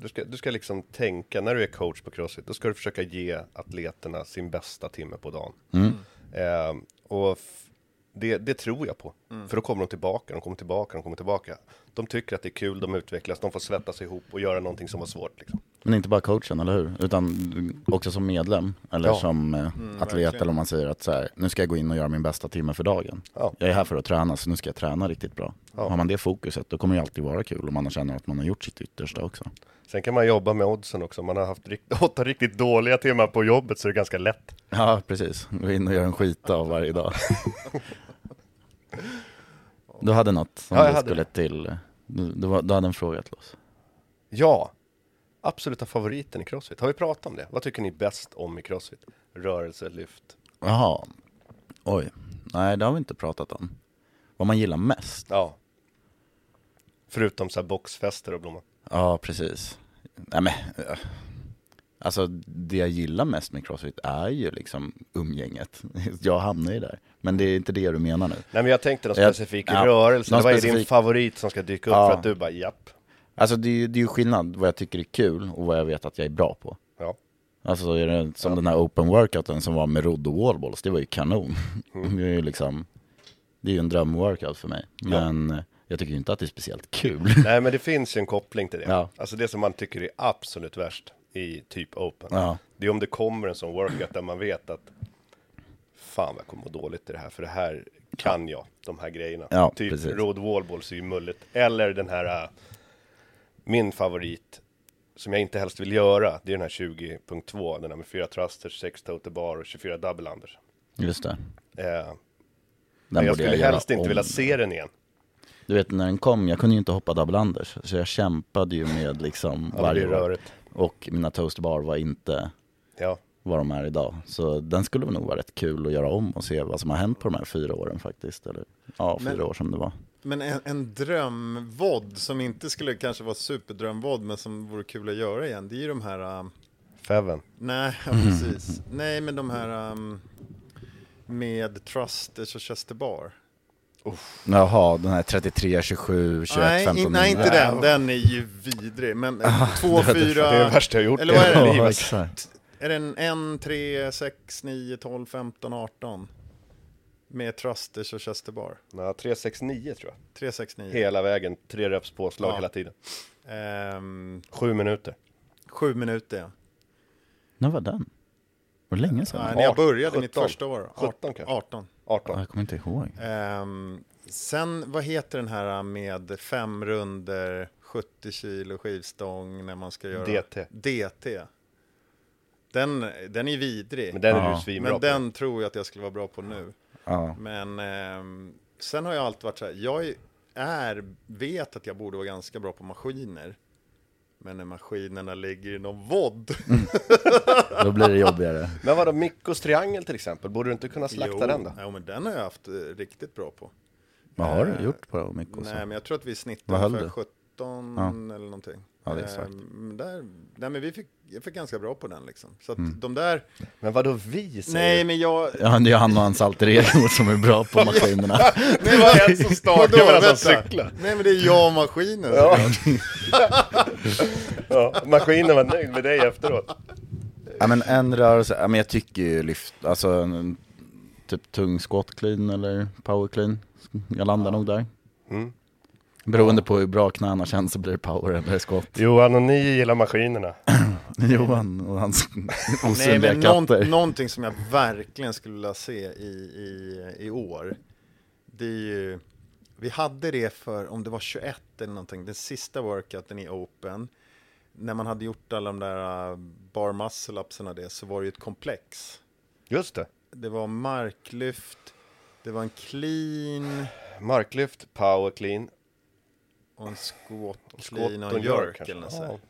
du, ska, du ska liksom tänka, när du är coach på crossfit, då ska du försöka ge atleterna sin bästa timme på dagen. Mm. Ehm, och det, det tror jag på. Mm. För då kommer de tillbaka, de kommer tillbaka, de kommer tillbaka. De tycker att det är kul, de utvecklas, de får svettas ihop och göra någonting som var svårt. Liksom. Men inte bara coachen, eller hur? Utan också som medlem, eller Ja. som eh, Mm, atlet, verkligen. eller om man säger att så här, nu ska jag gå in och göra min bästa timme för dagen. Ja. Jag är här för att träna, så nu ska jag träna riktigt bra. Ja. Har man det fokuset, då kommer det alltid vara kul om man känner att man har gjort sitt yttersta också. Sen kan man jobba med oddsen också. Om man har haft rikt, åtta riktigt dåliga timmar på jobbet så är det ganska lätt. Ja, precis. Gå in och göra en skit av varje dag. Du hade något som Ja, du hade skulle till. Du, du, var, du hade en fråga till oss. Ja, absoluta favoriten i crossfit. Har vi pratat om det? Vad tycker ni bäst om i crossfit? Rörelse, lyft? Jaha. Oj. Nej, det har vi inte pratat om. Vad man gillar mest. Ja. Förutom så här boxfester och blommor. Ja, precis. Nej, men, eh, alltså det jag gillar mest med Crossfit är ju liksom umgänget. Jag hamnar ju där. Men det är inte det du menar nu. Nej men jag tänkte någon Jag- specifik ja, rörelse. någon Vad är din specifik- favorit som ska dyka upp Ja. för att du bara japp? Alltså det är, ju- det är ju skillnad vad jag tycker är kul och vad jag vet att jag är bra på. Ja. Alltså så är det som den här open workouten som var med rodd och wallballs, det var ju kanon. Mm. Det är ju liksom, det är ju en drömworkout för mig. Men eh, jag tycker ju inte att det är speciellt kul. Nej men det finns ju en koppling till det. Ja. Alltså det som man tycker är absolut värst i typ open. Ja. Det är om det kommer en sån workout där man vet att fan vad jag kommer må dåligt i det här. För det här kan jag, de här grejerna. Ja, typ precis. road wallballs är ju mulligt. Eller den här, äh, min favorit som jag inte helst vill göra, det är den här 20.2, den här med fyra thrusters, 6 total bar och 24 double unders. Just det. Eh, jag skulle helst inte om. vilja se den igen. Du vet när den kom, jag kunde ju inte hoppa double unders. Så jag kämpade ju med liksom Ja, varje rörigt. Och mina toastbar var inte Ja. vad de är idag. Så den skulle nog vara rätt kul att göra om och se vad som har hänt på de här fyra åren faktiskt. Eller ja, fyra Men- år som det var. Men en, en drömvod som inte skulle kanske vara superdrömvod men som vore kul att göra igen, det är ju de här... Um, Feven. nej, ja, precis. Nej, men de här um, med Trusters och Chester Bar. Jaha, den här 33, 27, 21, nej, 15. in, nej, inte den. Den är ju vidrig. Men eh, två, det är det värsta jag gjort Eller vad är det? Ja, exakt. Är det en 1, 3, 6, 9, 12, 15, 18? Med Trusters och Chester Bar. Ja, 369 tror jag. 3, 6, 9. Hela vägen, tre reps påslag Ja. hela tiden. Ehm, Sju minuter. sju minuter, ja. När var den? Var det länge sedan? Nej, när jag började mitt 17. första år. 17 18. kanske. 18. 18. Jag kommer inte ihåg. Ehm, sen, vad heter den här med fem runder 70 kilo skivstång när man ska göra... DT. DT. Den, den är vidrig. Men den är Ja. du svinbra Men på. den tror jag att jag skulle vara bra på nu. Ja. Men ehm, sen har jag alltid varit så här, jag är, vet att jag borde vara ganska bra på maskiner. Men när maskinerna ligger i någon vodd. Då blir det jobbigare. Men vadå, Mikkos triangel till exempel? Borde du inte kunna slakta jo, den då? Jo, men den har jag haft eh, riktigt bra på. Vad har Eh, du gjort på Mikko? Nej, men jag tror att vi snittade ungefär du? 17 Ja. eller någonting. Ja, det är svagt. Ehm, där, nej, men vi fick, jag fick ganska bra på den liksom. Så att Mm. de där, Men vadå vi säger? nej men jag, Ja, det är han och hans alter ego som är bra på maskinerna. Det var en som Vadå, medan han cyklade. nej men det är jag och maskinen. Ja. Ja, maskinen var nöjd med dig efteråt. Ja men en rörelse, ja, men jag tycker ju lyft, alltså en, typ tung squat clean eller power clean. Jag landar nog där. Mm. Beroende på hur bra knäna känns så blir det power eller squat. Johan och ni gillar maskinerna. Johan och hans Nej, osynliga men katter. någon, någonting som jag verkligen skulle vilja se i, i, i år, det är ju, vi hade det för, om det var 21 eller någonting, den sista workouten i Open, när man hade gjort alla de där uh, bar muscle och det, så var det ju ett komplex. Just det. Det var marklyft, det var en clean Marklyft, power clean, och en squat squat clean och en jerk eller något sånt.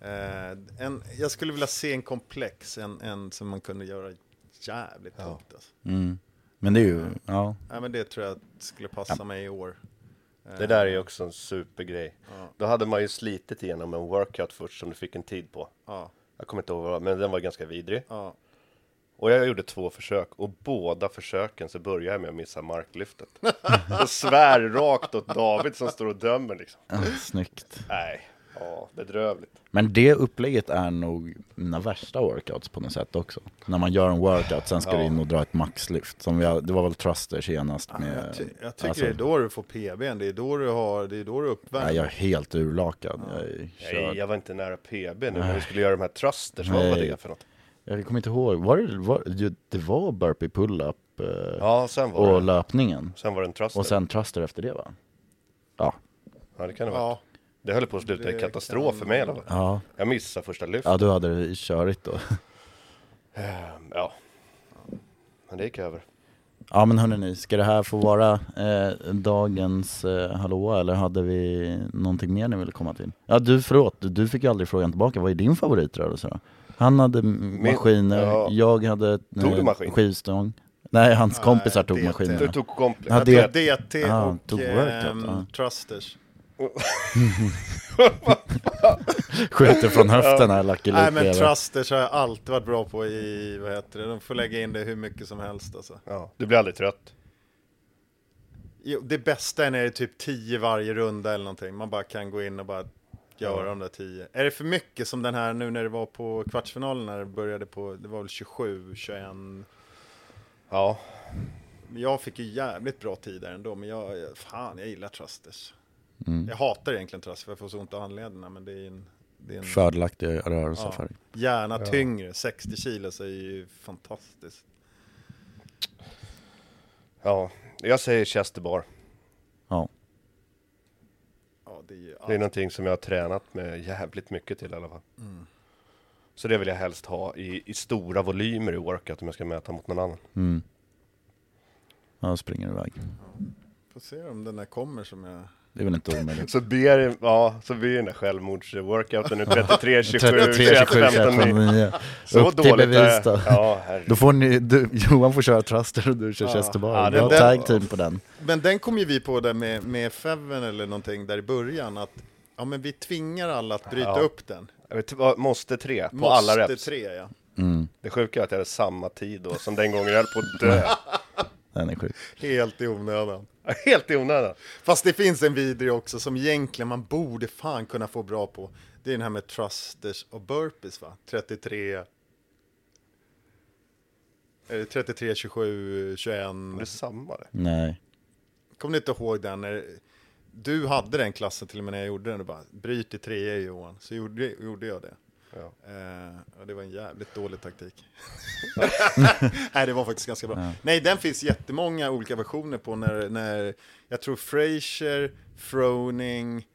Eh, en, jag skulle vilja se en komplex, en, en som man kunde göra jävligt Ja. tungt. Alltså. Mm. Men det är ju, ja. Ja, men det tror jag skulle passa mig i år. Det där är ju också en supergrej. Ja. Då hade man ju slitit igenom en workout först som du fick en tid på. Ja, Jag kommer inte ihåg vad, men den var ganska vidrig. ja. Och jag gjorde två försök och båda försöken så började jag med att missa marklyftet. och svär rakt åt David som står och dömer liksom. ja, snyggt. Nej, ja, bedrövligt. Men det upplägget är nog mina värsta workouts på något sätt också. När man gör en workout, sen ska Ja. du in och dra ett maxlyft. Som vi har, det var väl Thruster senast med... Jag, ty jag tycker alltså- det är då du får PBn, det är då du har, det är då du är uppvärmd. Nej, jag är helt urlakad. Jag är Nej, jag var inte nära PB nu när vi skulle göra de här trusters. Vad var det för något? Jag kommer inte ihåg, var det, var, det var burpee pull-up eh, Ja, och det, löpningen. sen var det en truster. Och sen thruster efter det va? Ja. Ja, det kan det vara. Det höll på att sluta i katastrof för mig i alla fall. Ja, Jag missade första lyftet. ja du hade det körigt då. Ehm, Ja. Men det gick över. Ja men hörni, ska det här få vara eh, dagens eh, hallå eller hade vi någonting mer ni ville komma till? Ja du, förlåt, du, fick ju aldrig frågan tillbaka, vad är din favoritrörelse då? Han hade Min- maskiner, ja. jag hade Tog du maskin? skivstång. Nej, hans Nej, kompisar tog DT. maskinerna. Du tog komplet. Ja, DT Ah, och ehm, ja. Trusters. Skjuter från höften här Lucky Nej Luke men bredvid. Trusters har jag alltid varit bra på i, vad heter det, de får lägga in det hur mycket som helst alltså. Ja, du blir aldrig trött. Jo, det bästa är när det är typ 10 varje runda eller någonting. Man bara kan gå in och bara göra Ja. de där 10. Är det för mycket som den här nu när det var på kvartsfinalen när det började på, det var väl 27, 21. Ja, Jag fick ju jävligt bra tid där ändå, men jag, jag- fan jag gillar Trusters. Mm. Jag hatar egentligen för jag får så ont i handlederna, men det är en, det är en Fördelaktig rörelse Ja. för gärna tyngre, 60 kilo så är ju fantastiskt. ja. Jag säger Chester bar. Ja. Ja, det är ju Det är någonting som jag har tränat med jävligt mycket till i alla fall. Mm. Så det vill jag helst ha i, i stora volymer i workout om jag ska mäta mot någon annan. Mm. Ja, springer iväg. Får se om den där kommer som jag... Det är väl inte omöjligt. Så ber, ja, så blir den där självmordsworkouten nu 33, 27, 33, 21, 27, 15, 9. 29. Så Upp till dåligt bevis är då. Ja, herregud. Då får ni, du, Johan får köra Truster och du kör Ja. Chester Bar. Ja, det- Bra den- tag team på den. Men den kom ju vi på där med, med Feven eller någonting där i början att ja men vi tvingar alla att bryta Ja. upp den. Vet, måste tre på Måste alla reps. tre ja. Mm, Det sjuka är att jag hade samma tid då som den gången jag höll på att dö. den är sjuk. Helt i onödan. Helt i onödan. Fast det finns en video också som egentligen man borde fan kunna få bra på. Det är den här med thrusters och burpees va? 33... Är det 33, 27, 21? Det är samma det. Nej. Kommer ni inte ihåg den när du hade den klassen till och med när jag gjorde den? Du bara, bryt i tre Johan. Så gjorde, gjorde jag det. Ja. Eh, och det var en jävligt dålig taktik. Nej, det var faktiskt ganska bra. Ja. Nej, den finns jättemånga olika versioner på när, när jag tror Fraser, Froning,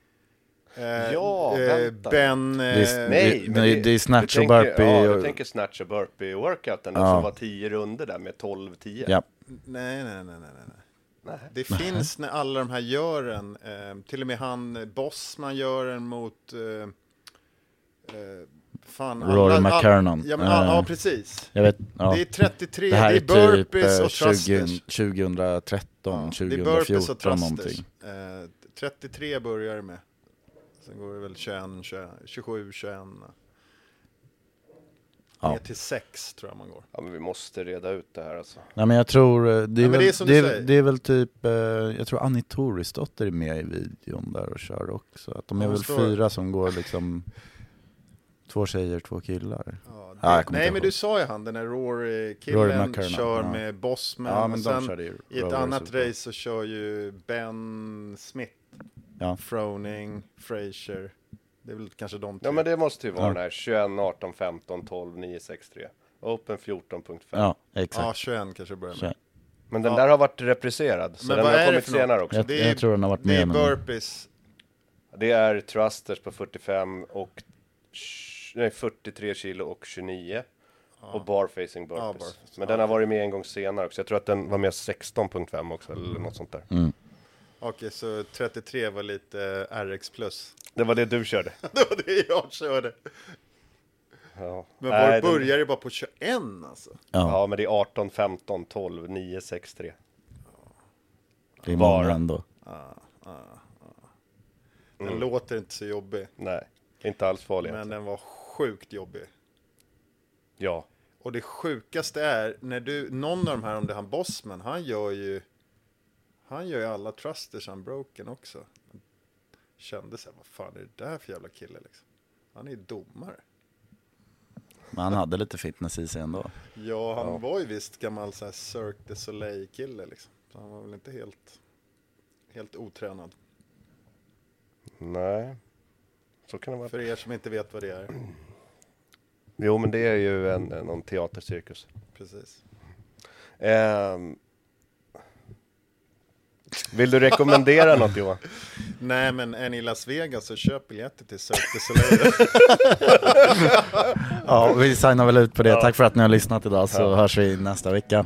eh, Ja, eh. Ben... Det är- eh, Nej, Det- det- det är snatch och burpee Ja, och- du tänker snatch och burpee workouten, den Ja. som var 10 runder där med 12-10. Ja. Nej, nej, nej, nej, nej. nej. Nej. Det finns när alla de här gör en, eh, till och med han eh, Bossman gör en mot... Eh, eh, fan, Rory McKernan. Ja, men, ja, Eh, ja, precis. Jag vet, ja. Det är 33, Det här det är är typ burpees eh, och 20, thrusters. 2013, Ja, det är burpees och 2014 någonting. Eh, 33 börjar det med. Sen går det väl 21, 21 27, 21. Ja. Ner till 6 tror jag man går. Ja, men vi måste reda ut det här alltså. Nej men jag tror, eh, det är, men väl, det är det är, det är väl typ, eh, jag tror Annie Torisdotter är med i videon där och kör också. Att de är Ja, väl står- fyra som går liksom, två tjejer, två killar. Ja, Ja, det, kommer nej men du sa ju han, den där Rory Rory-killen kör ja. med Bossman. Ja, men sen körde ju I ett annat race så kör ju Ben Smith, Ja. Froning, Fraser. Det är väl kanske de tre. Ja, men det måste ju vara Ja. den här 21, 18, 15, 12, 9, 6, 3. Open 14.5. Ja, Ja, exakt. 21 kanske börjar med. Så, Men den Ja. där har varit repriserad, så Men den har kommit senare också. jag, Det är- jag tror den har varit Det är med. burpees. Det är thrusters på 45 och nej, 43 kilo och 29. Och barfacing burpees. Ja, barface. Men den har varit med en gång senare också. Jag tror att den var med 16.5 också, eller något sånt där. Mm. Okej, så 33 var lite RX plus. Det var det du körde. det var det jag körde. Ja. Men vår börjar ju bara på 21 alltså. Ja, Ja, men det är 18, 15, 12, 9, 6, 3. det är bara. ändå. Den Mm. låter inte så jobbig. Nej, inte alls farlig Men egentligen. den var sjukt jobbig. Ja. Och det sjukaste är, när du, någon av de här, om det är han Bossman, han gör ju, han gör ju alla trusters unbroken också. Kände så här, vad fan är det där för jävla kille liksom? Han är ju domare. Men han hade lite fitness i sig ändå. Ja, han var ju visst gammal så här Cirque du Soleil-kille liksom. Så han var väl inte helt, helt otränad. Nej. Så kan det vara. För er som inte vet vad det är. Jo, men det är ju en, någon teatercirkus. Precis. Ehm. Vill du rekommendera något Johan? Nej, men är ni i Las Vegas så köp biljetter till Cirque du Soleil. Ja, vi signar väl ut på det. Tack för att ni har lyssnat idag så hörs vi nästa vecka.